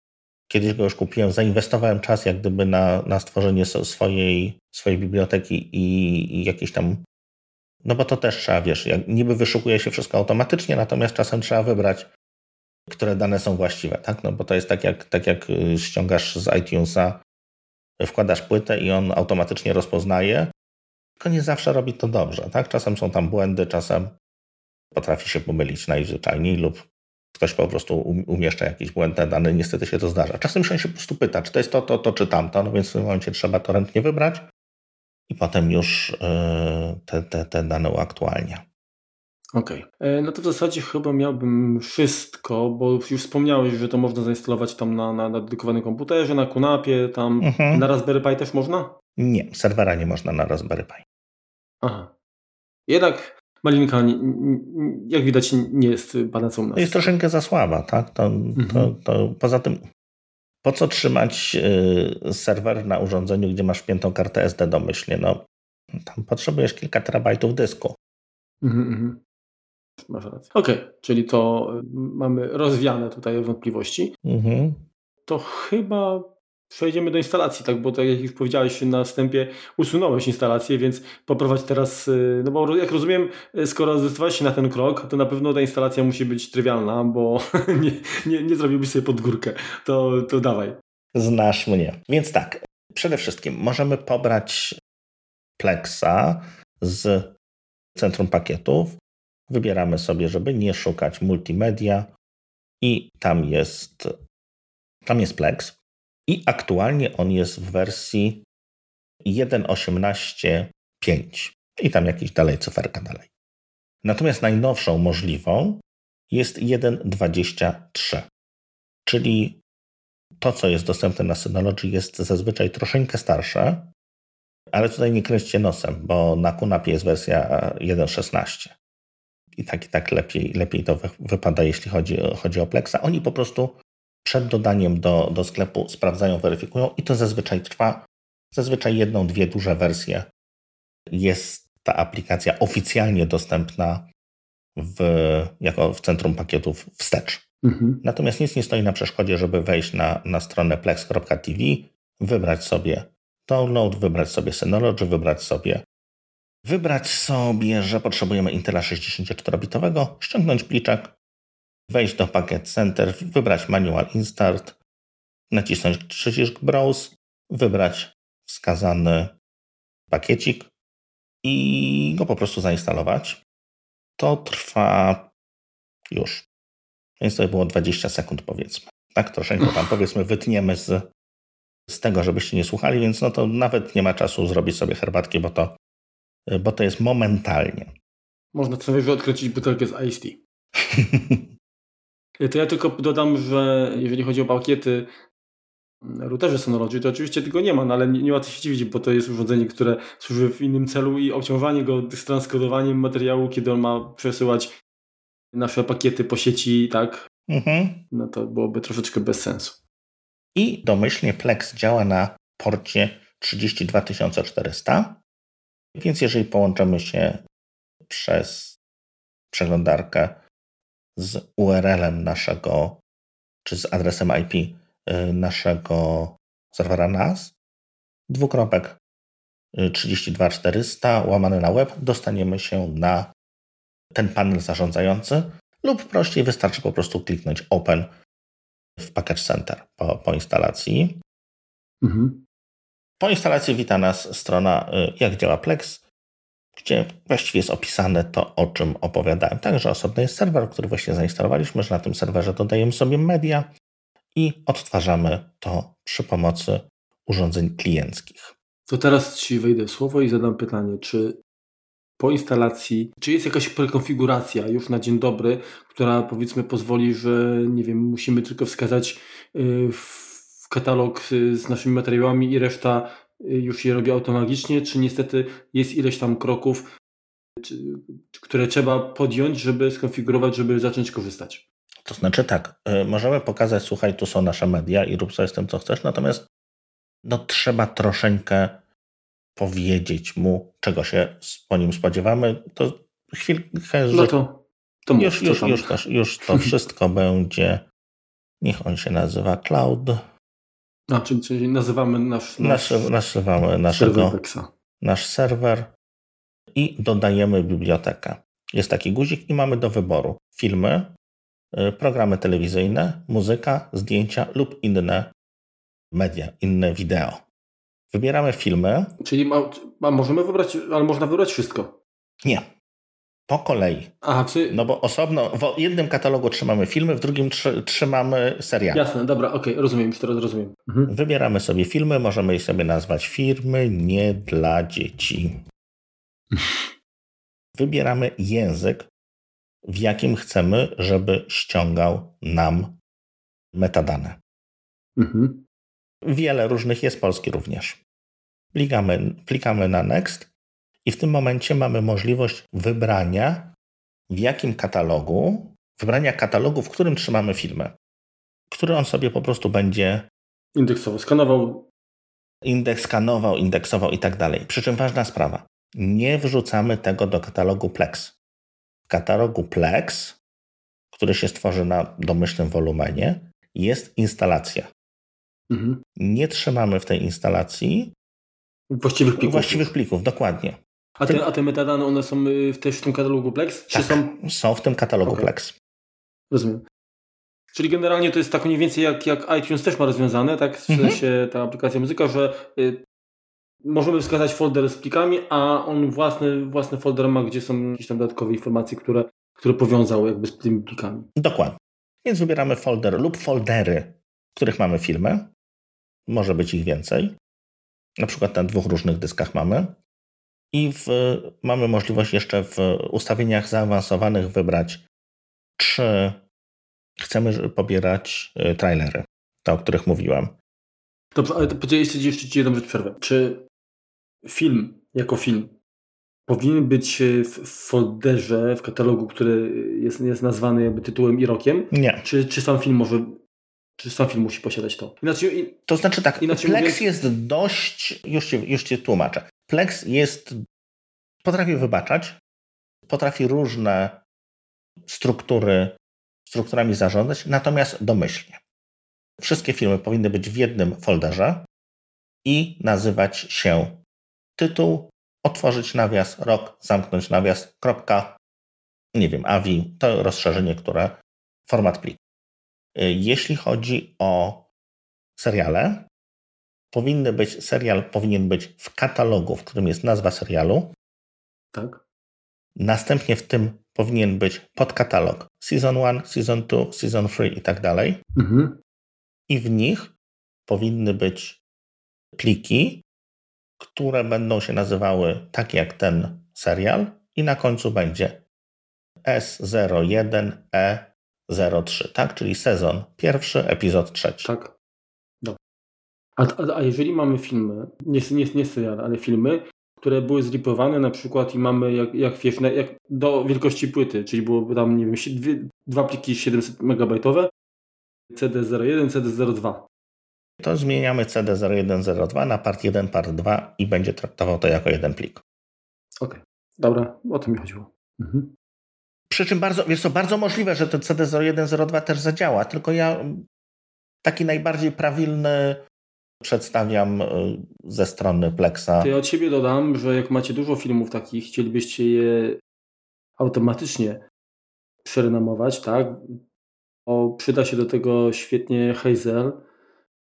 kiedyś go już kupiłem, zainwestowałem czas jak gdyby na, na stworzenie swojej, swojej biblioteki i, i jakieś tam no bo to też trzeba, wiesz, jak niby wyszukuje się wszystko automatycznie, natomiast czasem trzeba wybrać które dane są właściwe, tak? No bo to jest tak jak, tak jak y, ściągasz z iTunesa, wkładasz płytę i on automatycznie rozpoznaje, tylko nie zawsze robi to dobrze, tak? Czasem są tam błędy, czasem potrafi się pomylić najzwyczajniej lub ktoś po prostu um, umieszcza jakieś błędne dane, niestety się to zdarza. Czasem się po prostu pyta, czy to jest to, to, to, czy tamto, no więc w tym momencie trzeba to ręcznie wybrać i potem już y, te, te, te dane uaktualnia. Okej. Okay. E, no to w zasadzie chyba miałbym wszystko, bo już wspomniałeś, że to można zainstalować tam na, na, na dedykowanym komputerze, na Kunapie, tam mhm. na Raspberry Pi też można? Nie, serwera nie można na Raspberry Pi. Aha. Jednak Malinka, jak widać, nie jest panaceum. Jest troszeczkę za słaba, tak? To, mhm. to, to, poza tym, po co trzymać y, serwer na urządzeniu, gdzie masz wpiętą kartę SD domyślnie? No, tam potrzebujesz kilka terabajtów dysku. Mhm, mhm. Masz rację. Okej, okay, czyli to y, mamy rozwiane tutaj wątpliwości. Mhm. To chyba przejdziemy do instalacji, tak? Bo tak jak już powiedziałeś na wstępie, usunąłeś instalację, więc poprowadź teraz, y, no bo jak rozumiem, y, skoro zdecydowałeś się na ten krok, to na pewno ta instalacja musi być trywialna, bo [laughs] nie, nie, nie zrobiłbyś sobie pod górkę. To, to dawaj. Znasz mnie. Więc tak, przede wszystkim możemy pobrać Plexa z centrum pakietów. Wybieramy sobie, żeby nie szukać multimedia i tam jest tam jest Plex. I aktualnie on jest w wersji 1.18.5 i tam jakiś dalej cyferka dalej. Natomiast najnowszą możliwą jest 1.23, czyli to, co jest dostępne na Synology jest zazwyczaj troszeczkę starsze, ale tutaj nie kręćcie nosem, bo na QNAP jest wersja 1.16. I tak i tak lepiej, lepiej to wypada, jeśli chodzi, chodzi o Plexa. Oni po prostu przed dodaniem do, do sklepu sprawdzają, weryfikują i to zazwyczaj trwa. Zazwyczaj jedną, dwie duże wersje jest ta aplikacja oficjalnie dostępna w, jako w centrum pakietów wstecz. Mhm. Natomiast nic nie stoi na przeszkodzie, żeby wejść na, na stronę plex.tv, wybrać sobie download, wybrać sobie Synology, wybrać sobie wybrać sobie, że potrzebujemy Intela 64-bitowego, ściągnąć pliczek, wejść do Packet Center, wybrać Manual Instart, nacisnąć przycisk Browse, wybrać wskazany pakiecik i go po prostu zainstalować. To trwa już. Więc to było 20 sekund powiedzmy. Tak troszeczkę tam powiedzmy wytniemy z, z tego, żebyście nie słuchali, więc no to nawet nie ma czasu zrobić sobie herbatki, bo to, bo to jest momentalnie. Można sobie odkręcić butelkę z Ice Tea. [laughs] To ja tylko dodam, że jeżeli chodzi o pakiety routerze Synology, to oczywiście tego nie ma, no ale nie, nie ma co się dziwić, bo to jest urządzenie, które służy w innym celu i obciążanie go transkodowaniem materiału, kiedy on ma przesyłać nasze pakiety po sieci, tak, mhm. no to byłoby troszeczkę bez sensu. I domyślnie Plex działa na porcie 32400, więc jeżeli połączymy się przez przeglądarkę z URL-em naszego, czy z adresem IP y, naszego serwera NAS, dwukropek 32400 y, łamany na web, dostaniemy się na ten panel zarządzający lub prościej wystarczy po prostu kliknąć Open w Package Center po, po instalacji. Mhm. Po instalacji wita nas strona y, jak działa Plex gdzie właściwie jest opisane to, o czym opowiadałem. Także osobny jest serwer, który właśnie zainstalowaliśmy, że na tym serwerze dodajemy sobie media i odtwarzamy to przy pomocy urządzeń klienckich. To teraz Ci wejdę w słowo i zadam pytanie, czy po instalacji, czy jest jakaś prekonfiguracja już na dzień dobry, która powiedzmy pozwoli, że nie wiem, musimy tylko wskazać y, w katalog y, z naszymi materiałami i reszta już je robi automagicznie, czy niestety jest ileś tam kroków, które trzeba podjąć, żeby skonfigurować, żeby zacząć korzystać? To znaczy tak, y, możemy pokazać, słuchaj, tu są nasze media i rób sobie z tym, co chcesz, natomiast no, trzeba troszeczkę powiedzieć mu, czego się po nim spodziewamy. To chwilkę, że no to, to już, już, już, to, już to wszystko [laughs] będzie, niech on się nazywa Cloud a, czyli, czyli nazywamy nasz, nasz, nazywamy naszego, nasz serwer i dodajemy bibliotekę. Jest taki guzik i mamy do wyboru filmy, y, programy telewizyjne, muzyka, zdjęcia lub inne media, inne wideo. Wybieramy filmy. Czyli ma, ma, możemy wybrać, ale można wybrać wszystko. Nie po kolei. Aha, czy... No bo osobno, w jednym katalogu trzymamy filmy, w drugim tr trzymamy seriale. Jasne, dobra, okej, okay, rozumiem, już teraz rozumiem. Mhm. Wybieramy sobie filmy, możemy je sobie nazwać firmy nie dla dzieci. [laughs] Wybieramy język, w jakim chcemy, żeby ściągał nam metadane. Mhm. Wiele różnych jest, polski również. Klikamy, klikamy na Next I w tym momencie mamy możliwość wybrania, w jakim katalogu, wybrania katalogu, w którym trzymamy filmy, który on sobie po prostu będzie indeksował, skanował. Indeks skanował, indeksował i tak dalej. Przy czym ważna sprawa. Nie wrzucamy tego do katalogu Plex. W katalogu Plex, który się stworzy na domyślnym wolumenie, jest instalacja. Mhm. Nie trzymamy w tej instalacji właściwych plików. Właściwych plików, dokładnie. A te, a te metadane, one są y, też w tym katalogu Plex? Czy tak, są... są w tym katalogu okay. Plex. Rozumiem. Czyli generalnie to jest tak mniej więcej jak, jak iTunes też ma rozwiązane, tak? W mhm. sensie ta aplikacja muzyka, że y, możemy wskazać folder z plikami, a on własny, własny folder ma, gdzie są jakieś tam dodatkowe informacje, które, które powiązał jakby z tymi plikami. Dokładnie. Więc wybieramy folder lub foldery, w których mamy filmy. Może być ich więcej. Na przykład na dwóch różnych dyskach mamy. I w, mamy możliwość jeszcze w ustawieniach zaawansowanych wybrać, czy chcemy pobierać y, trailery, te, o których mówiłem. Dobrze, ale to podzieliście jeszcze Ci jedną rzecz przerwę. Czy film jako film powinien być w folderze, w katalogu, który jest, jest nazwany jakby tytułem i rokiem? Nie. Czy, czy sam film może czy sam film musi posiadać to? Inaczej, to znaczy tak, Plex mówiąc... jest dość, już ci, już ci tłumaczę. Plex jest, potrafi wybaczać, potrafi różne struktury, strukturami zarządzać, natomiast domyślnie. Wszystkie filmy powinny być w jednym folderze i nazywać się tytuł, otworzyć nawias, rok, zamknąć nawias, kropka, nie wiem, AVI, to rozszerzenie, które format pliku. Jeśli chodzi o seriale, powinny być, serial powinien być w katalogu, w którym jest nazwa serialu. Tak. Następnie w tym powinien być podkatalog Season 1, Season 2, Season 3 i tak dalej. Mhm. I w nich powinny być pliki, które będą się nazywały tak jak ten serial i na końcu będzie S01E03, tak? Czyli sezon pierwszy, epizod trzeci. Tak. A, a, a jeżeli mamy filmy, nie, nie, nie serial, ale filmy, które były zripowane na przykład i mamy jak, jak wiesz, jak do wielkości płyty, czyli było tam, nie wiem, dwie, dwa pliki 700 MB, CD01, CD02. To zmieniamy CD0102 na part 1, part 2 i będzie traktował to jako jeden plik. Okej, okay. dobra, o to mi chodziło. Mhm. Przy czym bardzo, jest to bardzo możliwe, że ten CD0102 też zadziała, tylko ja taki najbardziej prawilny przedstawiam y, ze strony Plexa. To ja od siebie dodam, że jak macie dużo filmów takich, chcielibyście je automatycznie przerenamować, tak? O, przyda się do tego świetnie Hazel.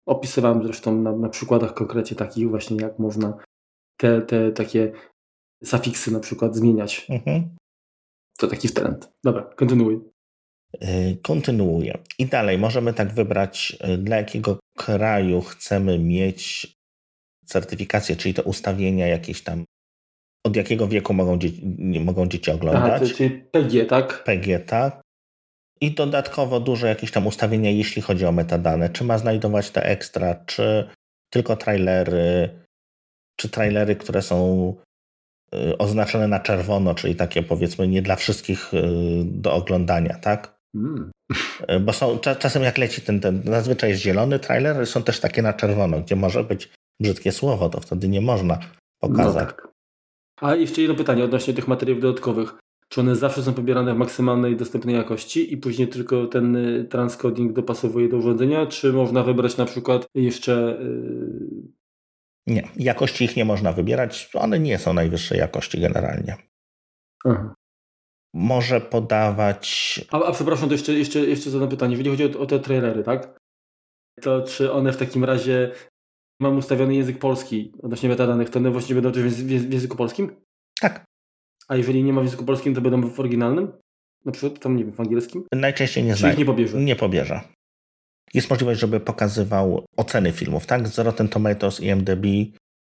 Opisywałem zresztą na, na przykładach konkretnie takich właśnie, jak można te, te takie zafiksy na przykład zmieniać. Mhm. To taki trend. Dobra, kontynuuj. Y, kontynuuję. I dalej możemy tak wybrać, y, dla jakiego kraju chcemy mieć certyfikację, czyli te ustawienia jakieś tam, od jakiego wieku mogą, dzieci, mogą dzieci oglądać. Aha, czyli PG, tak? PG, tak. I dodatkowo duże jakieś tam ustawienia, jeśli chodzi o metadane. Czy ma znajdować te ekstra, czy tylko trailery, czy trailery, które są y, oznaczone na czerwono, czyli takie powiedzmy nie dla wszystkich do oglądania, tak? Mm. Bo są, czasem jak leci ten, ten zazwyczaj jest zielony trailer, są też takie na czerwono, gdzie może być brzydkie słowo, to wtedy nie można pokazać. No tak. A jeszcze jedno pytanie odnośnie tych materiałów dodatkowych. Czy one zawsze są pobierane w maksymalnej dostępnej jakości i później tylko ten y, transcoding dopasowuje do urządzenia, czy można wybrać na przykład jeszcze... Yy... Nie, jakości ich nie można wybierać, one nie są najwyższej jakości generalnie. Aha może podawać. A, a przepraszam, to jeszcze, jeszcze, jeszcze zadam pytanie. Jeżeli chodzi o, o te trailery, tak? To czy one w takim razie mam ustawiony język polski odnośnie metadanych, to one właśnie będą też w, języku polskim? Tak. A jeżeli nie ma w języku polskim, to będą w oryginalnym? Na przykład tam, nie wiem, w angielskim? Najczęściej nie znajdzie. nie pobierze? Nie pobierze. Jest możliwość, żeby pokazywał oceny filmów, tak? Z Rotten Tomatoes, IMDb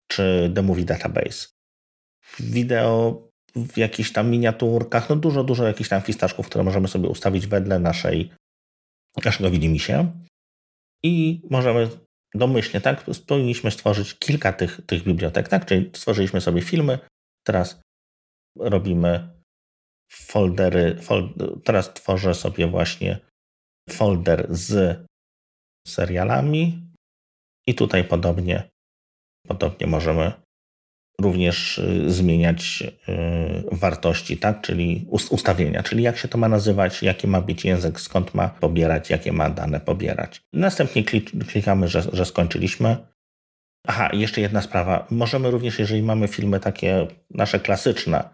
czy The Movie Database. Wideo w jakichś tam miniaturkach, no dużo, dużo jakichś tam fistaszków, które możemy sobie ustawić wedle naszej, naszego widzimisię. I możemy domyślnie, tak, powinniśmy stworzyć kilka tych, tych bibliotek, tak, czyli stworzyliśmy sobie filmy, Teraz robimy foldery. teraz tworzę sobie właśnie folder z serialami i tutaj podobnie, podobnie możemy również y, zmieniać y, wartości, tak? czyli ustawienia, czyli jak się to ma nazywać, jaki ma być język, skąd ma pobierać, jakie ma dane pobierać. Następnie klikamy, że, że skończyliśmy. Aha, jeszcze jedna sprawa. Możemy również, jeżeli mamy filmy takie nasze klasyczne,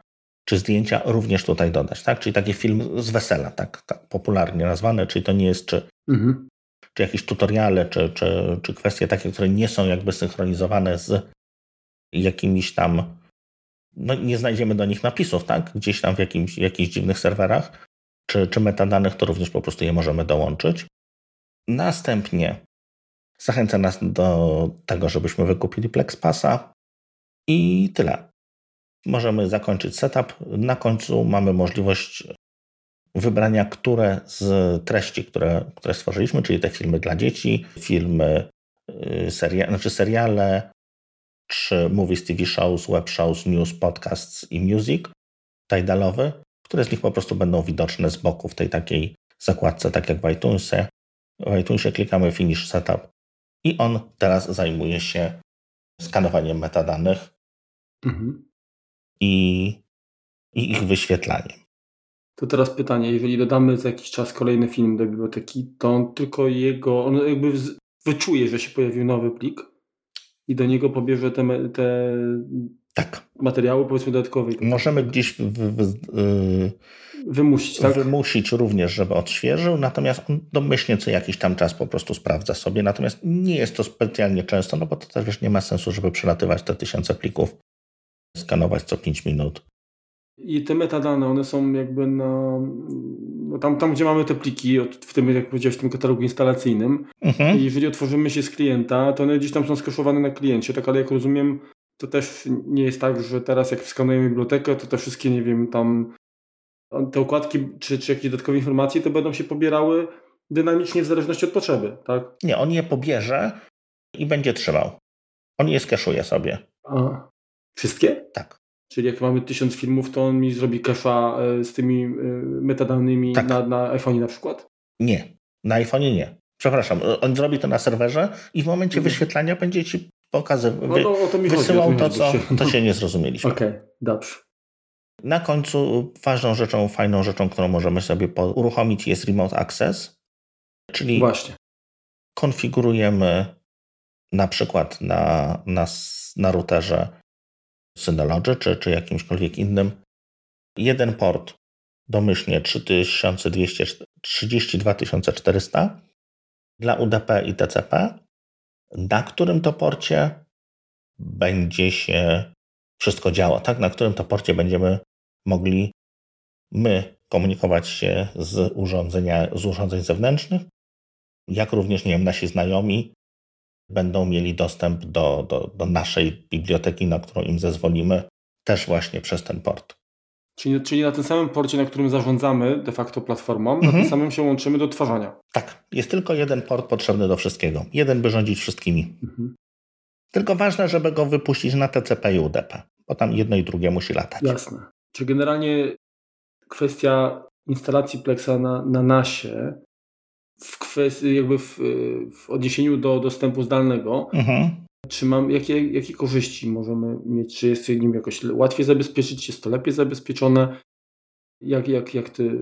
czy zdjęcia, również tutaj dodać, tak? Czyli taki film z wesela, tak, tak popularnie nazwane, czyli to nie jest czy, mhm. czy jakieś tutoriale, czy, czy, czy kwestie takie, które nie są jakby synchronizowane z jakimiś tam, no nie znajdziemy do nich napisów, tak? Gdzieś tam w jakimś, jakichś dziwnych serwerach, czy, czy metadanych, to również po prostu je możemy dołączyć. Następnie zachęcę nas do tego, żebyśmy wykupili PlexPassa i tyle. Możemy zakończyć setup. Na końcu mamy możliwość wybrania, które z treści, które, które stworzyliśmy, czyli te filmy dla dzieci, filmy, y, seria, znaczy seriale, czy movies, TV shows, web shows, news, podcasts i music tidalowy, które z nich po prostu będą widoczne z boku w tej takiej zakładce, tak jak w iTunesie. W iTunesie klikamy Finish Setup i on teraz zajmuje się skanowaniem metadanych mhm. i, i ich wyświetlaniem. To teraz pytanie, jeżeli dodamy za jakiś czas kolejny film do biblioteki, to on tylko jego, on jakby wyczuje, że się pojawił nowy plik, i do niego pobierze te, te tak. materiały, powiedzmy, dodatkowe. Możemy gdzieś w, w, w, wymusić, tak? wymusić również, żeby odświeżył, natomiast on domyślnie co jakiś tam czas po prostu sprawdza sobie, natomiast nie jest to specjalnie często, no bo to też nie ma sensu, żeby przelatywać te tysiące plików, skanować co 5 minut. I te metadane, one są jakby na. No tam, tam, gdzie mamy te pliki, w tym, jak powiedziałeś, w tym katalogu instalacyjnym. Mhm. I jeżeli otworzymy się z klienta, to one gdzieś tam są skaszowane na kliencie, tak, ale jak rozumiem, to też nie jest tak, że teraz jak skanujemy bibliotekę, to te wszystkie, nie wiem, tam te układki czy, czy jakieś dodatkowe informacje, to będą się pobierały dynamicznie w zależności od potrzeby, tak? Nie, on je pobierze i będzie trzymał. On je skaszuje sobie. A, wszystkie? Tak. Czyli jak mamy tysiąc filmów, to on mi zrobi cache'a e, z tymi e, metadanymi tak. na, na iPhone na przykład? Nie, na iPhone nie. Przepraszam, on zrobi to na serwerze i w momencie mhm. wyświetlania będzie ci pokazywał, no, no, to wysyłał chodzi, to, co to się nie zrozumieliśmy. Okej, okay, dobrze. Na końcu ważną rzeczą, fajną rzeczą, którą możemy sobie uruchomić jest Remote Access, czyli Właśnie. konfigurujemy na przykład na, na, na routerze Synology czy, czy jakimśkolwiek innym, jeden port domyślnie 32 400 dla UDP i TCP, na którym to porcie będzie się wszystko działo, tak? Na którym to porcie będziemy mogli my komunikować się z, urządzenia, z urządzeń zewnętrznych, jak również, nie wiem, nasi znajomi będą mieli dostęp do, do, do naszej biblioteki, na którą im zezwolimy, też właśnie przez ten port. Czyli, czyli na tym samym porcie, na którym zarządzamy de facto platformą, mhm. na tym mhm. samym się łączymy do odtwarzania. Tak, jest tylko jeden port potrzebny do wszystkiego. Jeden, by rządzić wszystkimi. Mhm. Tylko ważne, żeby go wypuścić na TCP i UDP, bo tam jedno i drugie musi latać. Jasne. Czy generalnie kwestia instalacji Plexa na, na NASie w kwestii, jakby w, w odniesieniu do dostępu zdalnego, mhm. czy mam, jakie, jakie korzyści możemy mieć? Czy jest nim jakoś łatwiej zabezpieczyć? Jest to lepiej zabezpieczone? Jak, jak, jak ty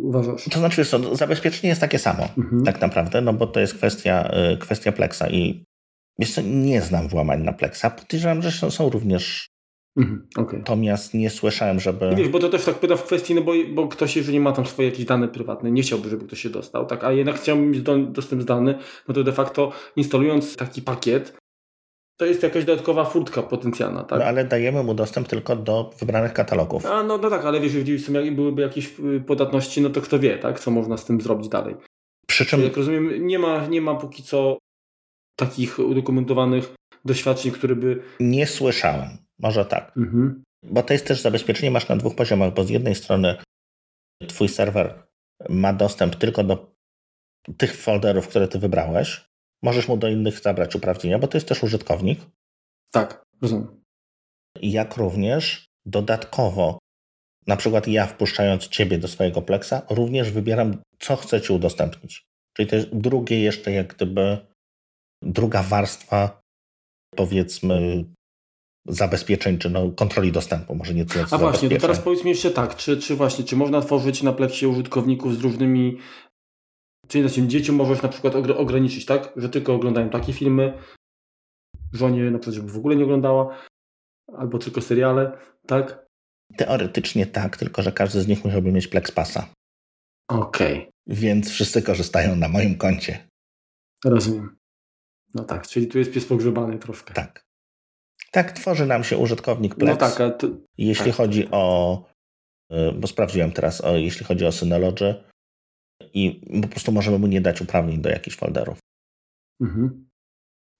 uważasz? To znaczy, co, zabezpieczenie jest takie samo, mhm. tak naprawdę, no bo to jest kwestia, y, kwestia Plexa i wiesz co, nie znam włamań na Plexa. Podejrzewam, że są również Mhm, okay. Natomiast nie słyszałem, żeby. Wiesz, bo to też tak pyta w kwestii, no bo, bo ktoś, jeżeli ma tam swoje jakieś dane prywatne, nie chciałby, żeby ktoś się dostał, tak, a jednak chciałbym mieć do, dostęp zdalny, no to de facto instalując taki pakiet, to jest jakaś dodatkowa furtka potencjalna, tak? No ale dajemy mu dostęp tylko do wybranych katalogów. A no, no tak, ale wiesz, jeżeli byłyby jakieś y, podatności, no to kto wie, tak, co można z tym zrobić dalej. Przy czym... Jak rozumiem, nie ma, nie ma póki co takich udokumentowanych doświadczeń, które by... Nie słyszałem. Może tak. Mhm. Bo to jest też zabezpieczenie masz na dwóch poziomach, bo z jednej strony twój serwer ma dostęp tylko do tych folderów, które ty wybrałeś. Możesz mu do innych zabrać uprawnienia, bo to jest też użytkownik. Tak, rozumiem. Jak również dodatkowo, na przykład ja wpuszczając Ciebie do swojego Plexa, również wybieram, co chcę Ci udostępnić. Czyli to jest drugie jeszcze jak gdyby druga warstwa, powiedzmy, zabezpieczeń, czy no, kontroli dostępu, może nie tyle A właśnie, to teraz powiedz mi jeszcze tak, czy, czy właśnie, czy można tworzyć na pleksie użytkowników z różnymi, czyli znaczy, dzieciom możesz na przykład ograniczyć, tak, że tylko oglądają takie filmy, żonie na przykład, żeby w ogóle nie oglądała, albo tylko seriale, tak? Teoretycznie tak, tylko że każdy z nich musiałby mieć Plex Passa. Okej. Okay. Więc wszyscy korzystają na moim koncie. Rozumiem. No tak, czyli tu jest pies pogrzebany troszkę. Tak. Tak tworzy nam się użytkownik Plex. No tak, to, jeśli tak. chodzi o, y, bo sprawdziłem teraz, o, jeśli chodzi o Synology i po prostu możemy mu nie dać uprawnień do jakichś folderów. Mhm.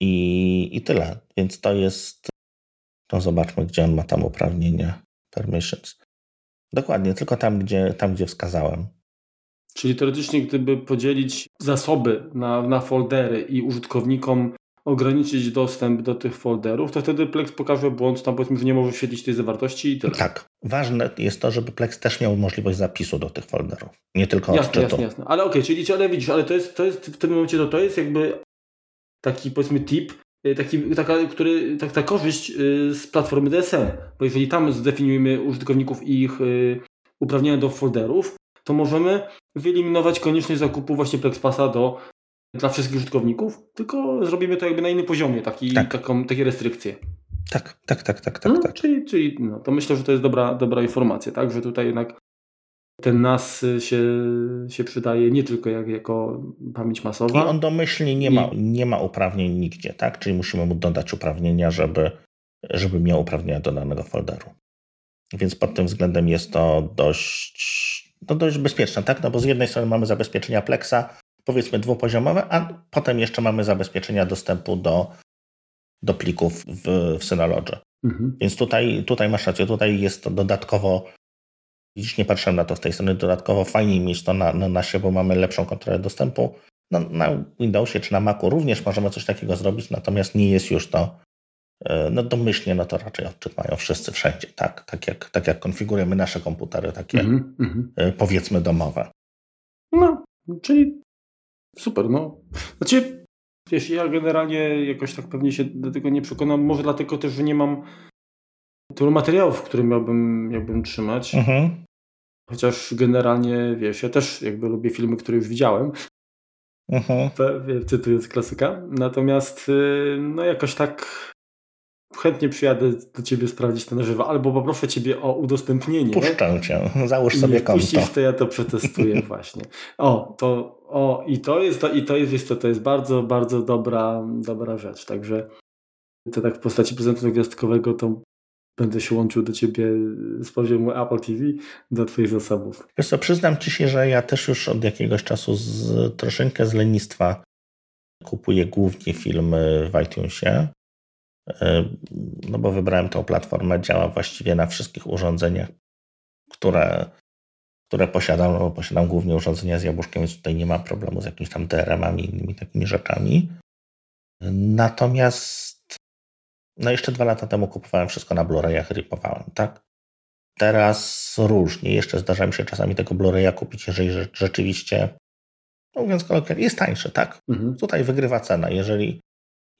I, I tyle. Więc to jest, no zobaczmy, gdzie on ma tam uprawnienia, permissions. Dokładnie, tylko tam, gdzie, tam, gdzie wskazałem. Czyli teoretycznie, gdyby podzielić zasoby na, na foldery i użytkownikom ograniczyć dostęp do tych folderów, to wtedy Plex pokaże błąd, tam powiedzmy, że nie może świetlić tej zawartości i tyle. Tak. Ważne jest to, żeby Plex też miał możliwość zapisu do tych folderów, nie tylko jasne, odczytu. Jasne, jasne. Ale okej, okay, czyli ale widzisz, ale to jest, to jest w tym momencie to, to jest jakby taki powiedzmy tip, y, taki, taka, który, tak, ta korzyść y, z platformy DSM, bo jeżeli tam zdefiniujemy użytkowników i ich y, uprawnienia do folderów, to możemy wyeliminować konieczność zakupu właśnie PlexPassa do, dla wszystkich użytkowników, tylko zrobimy to jakby na innym poziomie, taki, tak. taką, takie restrykcje. Tak, tak, tak, tak, tak. No, tak. Czyli, czyli no, to myślę, że to jest dobra, dobra informacja, tak, że tutaj jednak ten NAS się, się przydaje nie tylko jak, jako pamięć masowa. I on domyślnie nie, ma, nie ma uprawnień nigdzie, tak? Czyli musimy mu dodać uprawnienia, żeby, żeby miał uprawnienia do danego folderu. Więc pod tym względem jest to dość, no dość bezpieczne, tak? No bo z jednej strony mamy zabezpieczenia Plexa, powiedzmy dwupoziomowe, a potem jeszcze mamy zabezpieczenia dostępu do, do plików w, w Synology. Mhm. Więc tutaj, tutaj masz rację, tutaj jest to dodatkowo Widzisz, nie patrzyłem na to z tej strony. Dodatkowo fajniej mieć to na, na nasie, bo mamy lepszą kontrolę dostępu. No, na Windowsie czy na Macu również możemy coś takiego zrobić, natomiast nie jest już to e, no domyślnie, no to raczej odczyt mają wszyscy wszędzie, tak? Tak jak, tak jak konfigurujemy nasze komputery, takie mm -hmm. powiedzmy domowe. No, czyli super, no. Znaczy, wiesz, ja generalnie jakoś tak pewnie się do tego nie przekonam, może dlatego też, że nie mam tylu materiałów, które miałbym, miałbym trzymać. Mhm. Chociaż generalnie, wiesz, ja też jakby lubię filmy, które już widziałem. Mhm. Cytując klasyka. Natomiast y, no jakoś tak chętnie przyjadę do ciebie sprawdzić to na żywo, albo poproszę ciebie o udostępnienie. Puszczę cię, [laughs] załóż sobie konto. Puścisz, to ja to przetestuję [laughs] właśnie. O, to, o, i to jest, to, i to jest, jest to, to jest bardzo, bardzo dobra, dobra rzecz. Także to tak w postaci prezentu gwiazdkowego to będę się łączył do ciebie z poziomu Apple TV do twoich zasobów. Wiesz co, przyznam ci się, że ja też już od jakiegoś czasu z, troszeczkę z lenistwa kupuję głównie filmy w iTunesie, no bo wybrałem tą platformę, działa właściwie na wszystkich urządzeniach, które, które posiadam, no bo posiadam głównie urządzenia z jabłuszkiem, więc tutaj nie ma problemu z jakimiś tam DRM-ami i innymi takimi rzeczami. Natomiast no jeszcze dwa lata temu kupowałem wszystko na Blu-rayach, ripowałem, tak? Teraz różnie. Jeszcze zdarza mi się czasami tego Blu-raya kupić, jeżeli rzeczywiście, no mówiąc kolokwialnie, jest tańsze, tak? Mhm. Tutaj wygrywa cena. Jeżeli,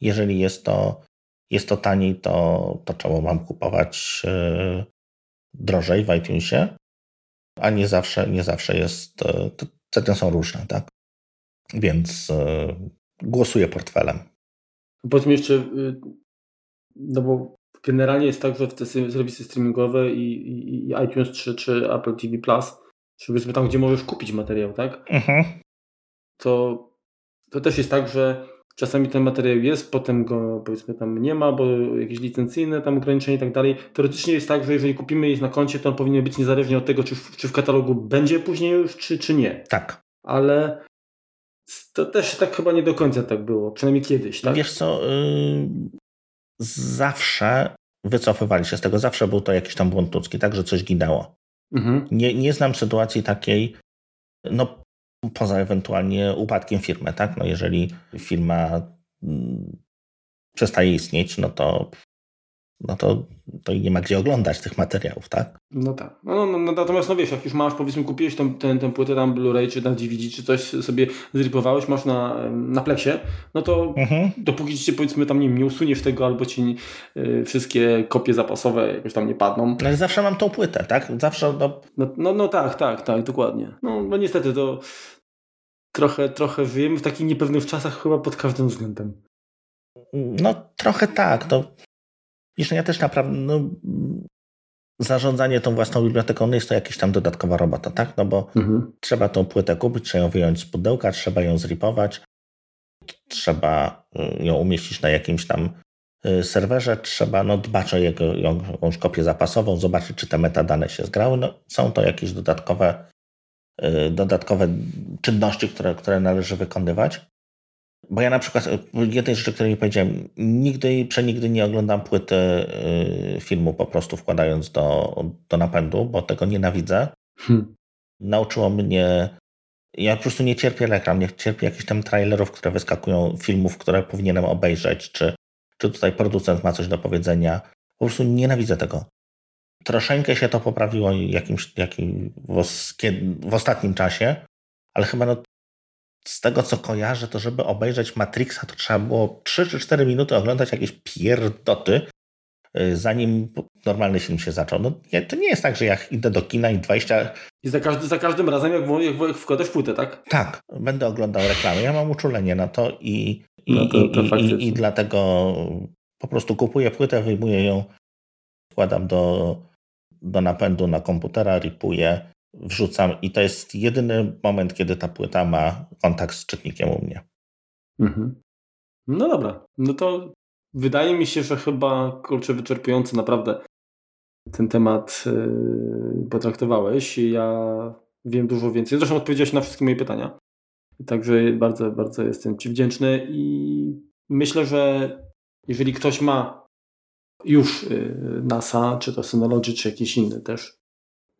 jeżeli jest, to, jest to taniej, to, to czemu mam kupować yy, drożej w iTunesie? A nie zawsze, nie zawsze jest, yy, ceny są różne, tak? Więc yy, głosuję portfelem. Powiedz mi jeszcze, y, no bo generalnie jest tak, że w te serwisy streamingowe i, i, i iTunes czy, czy Apple TV Plus, czy powiedzmy tam, gdzie możesz kupić materiał, tak? Mhm. To, to też jest tak, że czasami ten materiał jest, potem go powiedzmy tam nie ma, bo jakieś licencyjne tam ograniczenia i tak dalej. Teoretycznie jest tak, że jeżeli kupimy je na koncie, to on powinien być niezależnie od tego, czy w, czy w katalogu będzie później już, czy, czy nie. Tak. Ale to też tak chyba nie do końca tak było, przynajmniej kiedyś, tak? Wiesz co, yy, zawsze wycofywali się z tego, zawsze był to jakiś tam błąd ludzki, tak, że coś ginęło. Mhm. Nie, nie znam sytuacji takiej, no poza ewentualnie upadkiem firmy, tak, no jeżeli firma mm, przestaje istnieć, no to no to, to nie ma gdzie oglądać tych materiałów, tak? No tak. No, no, no, natomiast no wiesz, jak już masz, powiedzmy, kupiłeś tą, ten, tę płytę tam Blu-ray, czy na DVD, czy coś sobie zripowałeś, masz na, na pleksie, no to mhm. dopóki ci powiedzmy tam nie, nie usuniesz tego, albo ci y, wszystkie kopie zapasowe jakoś tam nie padną. No ale zawsze mam tą płytę, tak? Zawsze. No, no, no, no tak, tak, tak, dokładnie. No, no niestety to trochę, trochę żyjemy w takich niepewnych czasach chyba pod każdym względem. No trochę tak. To, wiesz, no ja też naprawdę no, zarządzanie tą własną biblioteką no jest to jakaś tam dodatkowa robota, tak? No bo mhm. trzeba tą płytę kupić, trzeba ją wyjąć z pudełka, trzeba ją zripować, trzeba y, ją umieścić na jakimś tam y, serwerze, trzeba no, dbać o jego, jakąś kopię zapasową, zobaczyć, czy te metadane się zgrały. No, są to jakieś dodatkowe, y, dodatkowe czynności, które, które należy wykonywać. Bo ja na przykład, y, jednej rzeczy, której nie powiedziałem, nigdy i przenigdy nie oglądam płyty y, filmu po prostu wkładając do, do napędu, bo tego nienawidzę. Hmm. Nauczyło mnie, ja po prostu nie cierpię reklam, nie cierpię jakichś tam trailerów, które wyskakują, filmów, które powinienem obejrzeć, czy, czy tutaj producent ma coś do powiedzenia. Po prostu nienawidzę tego. Troszeczkę się to poprawiło jakimś, jakim, w, w ostatnim czasie, ale chyba no, z tego co kojarzę, to żeby obejrzeć Matrixa, to trzeba było 3 czy 4 minuty oglądać jakieś pierdoty, y, zanim normalny film się zaczął. No, to nie jest tak, że jak idę do kina i 20... I za, każdy, za każdym razem, jak, jak wkładasz płytę, tak? Tak, będę oglądał reklamy. Ja mam uczulenie na to i, i, no to, to i, i, i dlatego po prostu kupuję płytę, wyjmuję ją, wkładam do, do napędu na komputera, ripuję wrzucam i to jest jedyny moment, kiedy ta płyta ma kontakt z czytnikiem u mnie. Mhm. No dobra, no to wydaje mi się, że chyba kurczę wyczerpujący naprawdę ten temat yy, potraktowałeś. Ja wiem dużo więcej. Zresztą odpowiedziałeś na wszystkie moje pytania. Także bardzo, bardzo jestem Ci wdzięczny i myślę, że jeżeli ktoś ma już yy, NASA, czy to Synology, czy jakiś inny też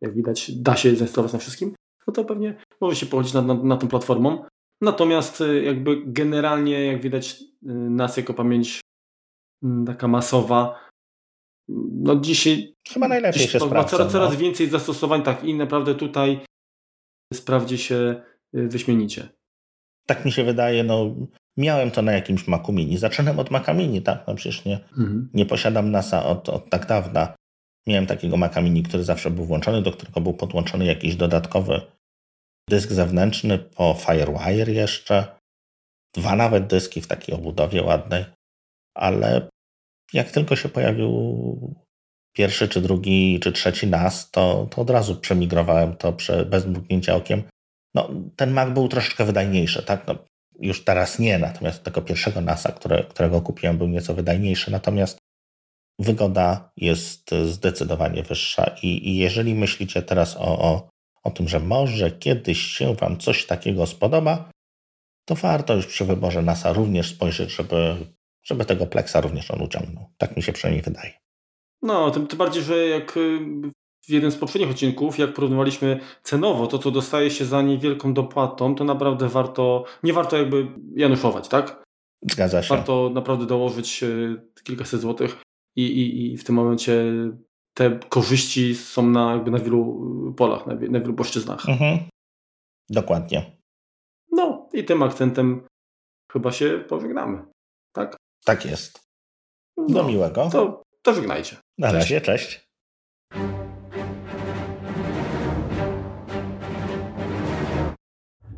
jak widać, da się zainstalować na wszystkim, no to pewnie może się pochodzić nad, nad, nad tą platformą. Natomiast y, jakby generalnie, jak widać, y, nas jako pamięć mm, taka masowa, no dzisiaj chyba najlepiej dziś, się ma coraz, coraz no. więcej zastosowań, tak i naprawdę tutaj sprawdzi się y, wyśmienicie. Tak mi się wydaje, no miałem to na jakimś Macu Mini. Zaczynam od Maca Mini, tak? No przecież nie, mhm. nie posiadam NASA od, od tak dawna. Miałem takiego Maca Mini, który zawsze był włączony, do którego był podłączony jakiś dodatkowy dysk zewnętrzny po Firewire jeszcze. Dwa nawet dyski w takiej obudowie ładnej, ale jak tylko się pojawił pierwszy, czy drugi, czy trzeci NAS, to, to od razu przemigrowałem to prze, bez mrugnięcia okiem. No, ten Mac był troszeczkę wydajniejszy, tak? No, już teraz nie, natomiast tego pierwszego NASa, które, którego kupiłem, był nieco wydajniejszy. Natomiast wygoda jest zdecydowanie wyższa. I, i jeżeli myślicie teraz o, o, o tym, że może kiedyś się Wam coś takiego spodoba, to warto już przy wyborze NASA również spojrzeć, żeby, żeby tego Plexa również on uciągnął. Tak mi się przynajmniej wydaje. No, tym, tym bardziej, że jak w jednym z poprzednich odcinków, jak porównywaliśmy cenowo to, co dostaje się za niewielką dopłatą, to naprawdę warto, nie warto jakby januszować, tak? Zgadza się. Warto naprawdę dołożyć y, kilkaset złotych i, i, i w tym momencie te korzyści są na, jakby na wielu polach, na, na wielu płaszczyznach. Mhm. Dokładnie. No i tym akcentem chyba się pożegnamy, tak? Tak jest. Do no, miłego. To, to żegnajcie. Na razie, cześć.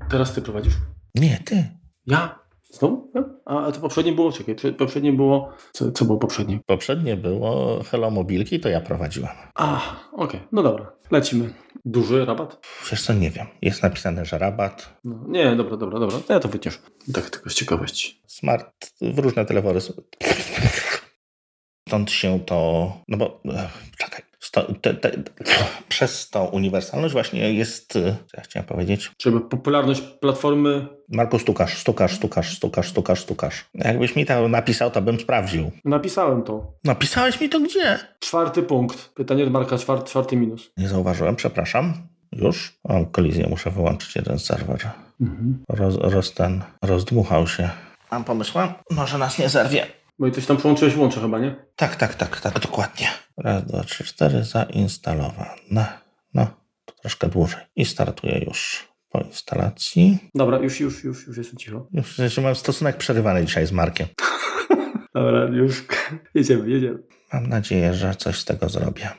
Teraz ty prowadzisz? Nie, ty. Ja? Znowu? A to poprzednie było, czekaj, poprzednie było, co, co było poprzednie? Poprzednie było Hello Mobilki, to ja prowadziłem. A, okej, okay. no dobra, lecimy. Duży rabat? Wiesz co, nie wiem. Jest napisane, że rabat. No, nie, dobra, dobra, dobra, ja to wyciesz. Tak tylko z ciekawości. Smart, w różne telefory. Stąd się to, no bo, czekaj, Sto, te, te, przez tą uniwersalność właśnie jest, co ja chciałem powiedzieć? Żeby popularność platformy... Marku, stukasz, stukasz, stukasz, stukasz, stukasz, stukasz. Jakbyś mi to napisał, to bym sprawdził. Napisałem to. Napisałeś mi to gdzie? Czwarty punkt. Pytanie od Marka, czwarty, czwarty minus. Nie zauważyłem, przepraszam. Już? O, kolizję, muszę wyłączyć jeden serwer. Mhm. Roz, roz ten, rozdmuchał się. Mam pomysł, może nas nie zerwie. Bo i coś tam połączyłeś łącze chyba, nie? Tak, tak, tak, tak, dokładnie. Raz, dwa, trzy, cztery, zainstalowane. No, to troszkę dłużej. I startuję już po instalacji. Dobra, już, już, już, już jestem cicho. Już, już mam stosunek przerywany dzisiaj z Markiem. [laughs] Dobra, już [laughs] jedziemy, jedziemy. Mam nadzieję, że coś z tego zrobię.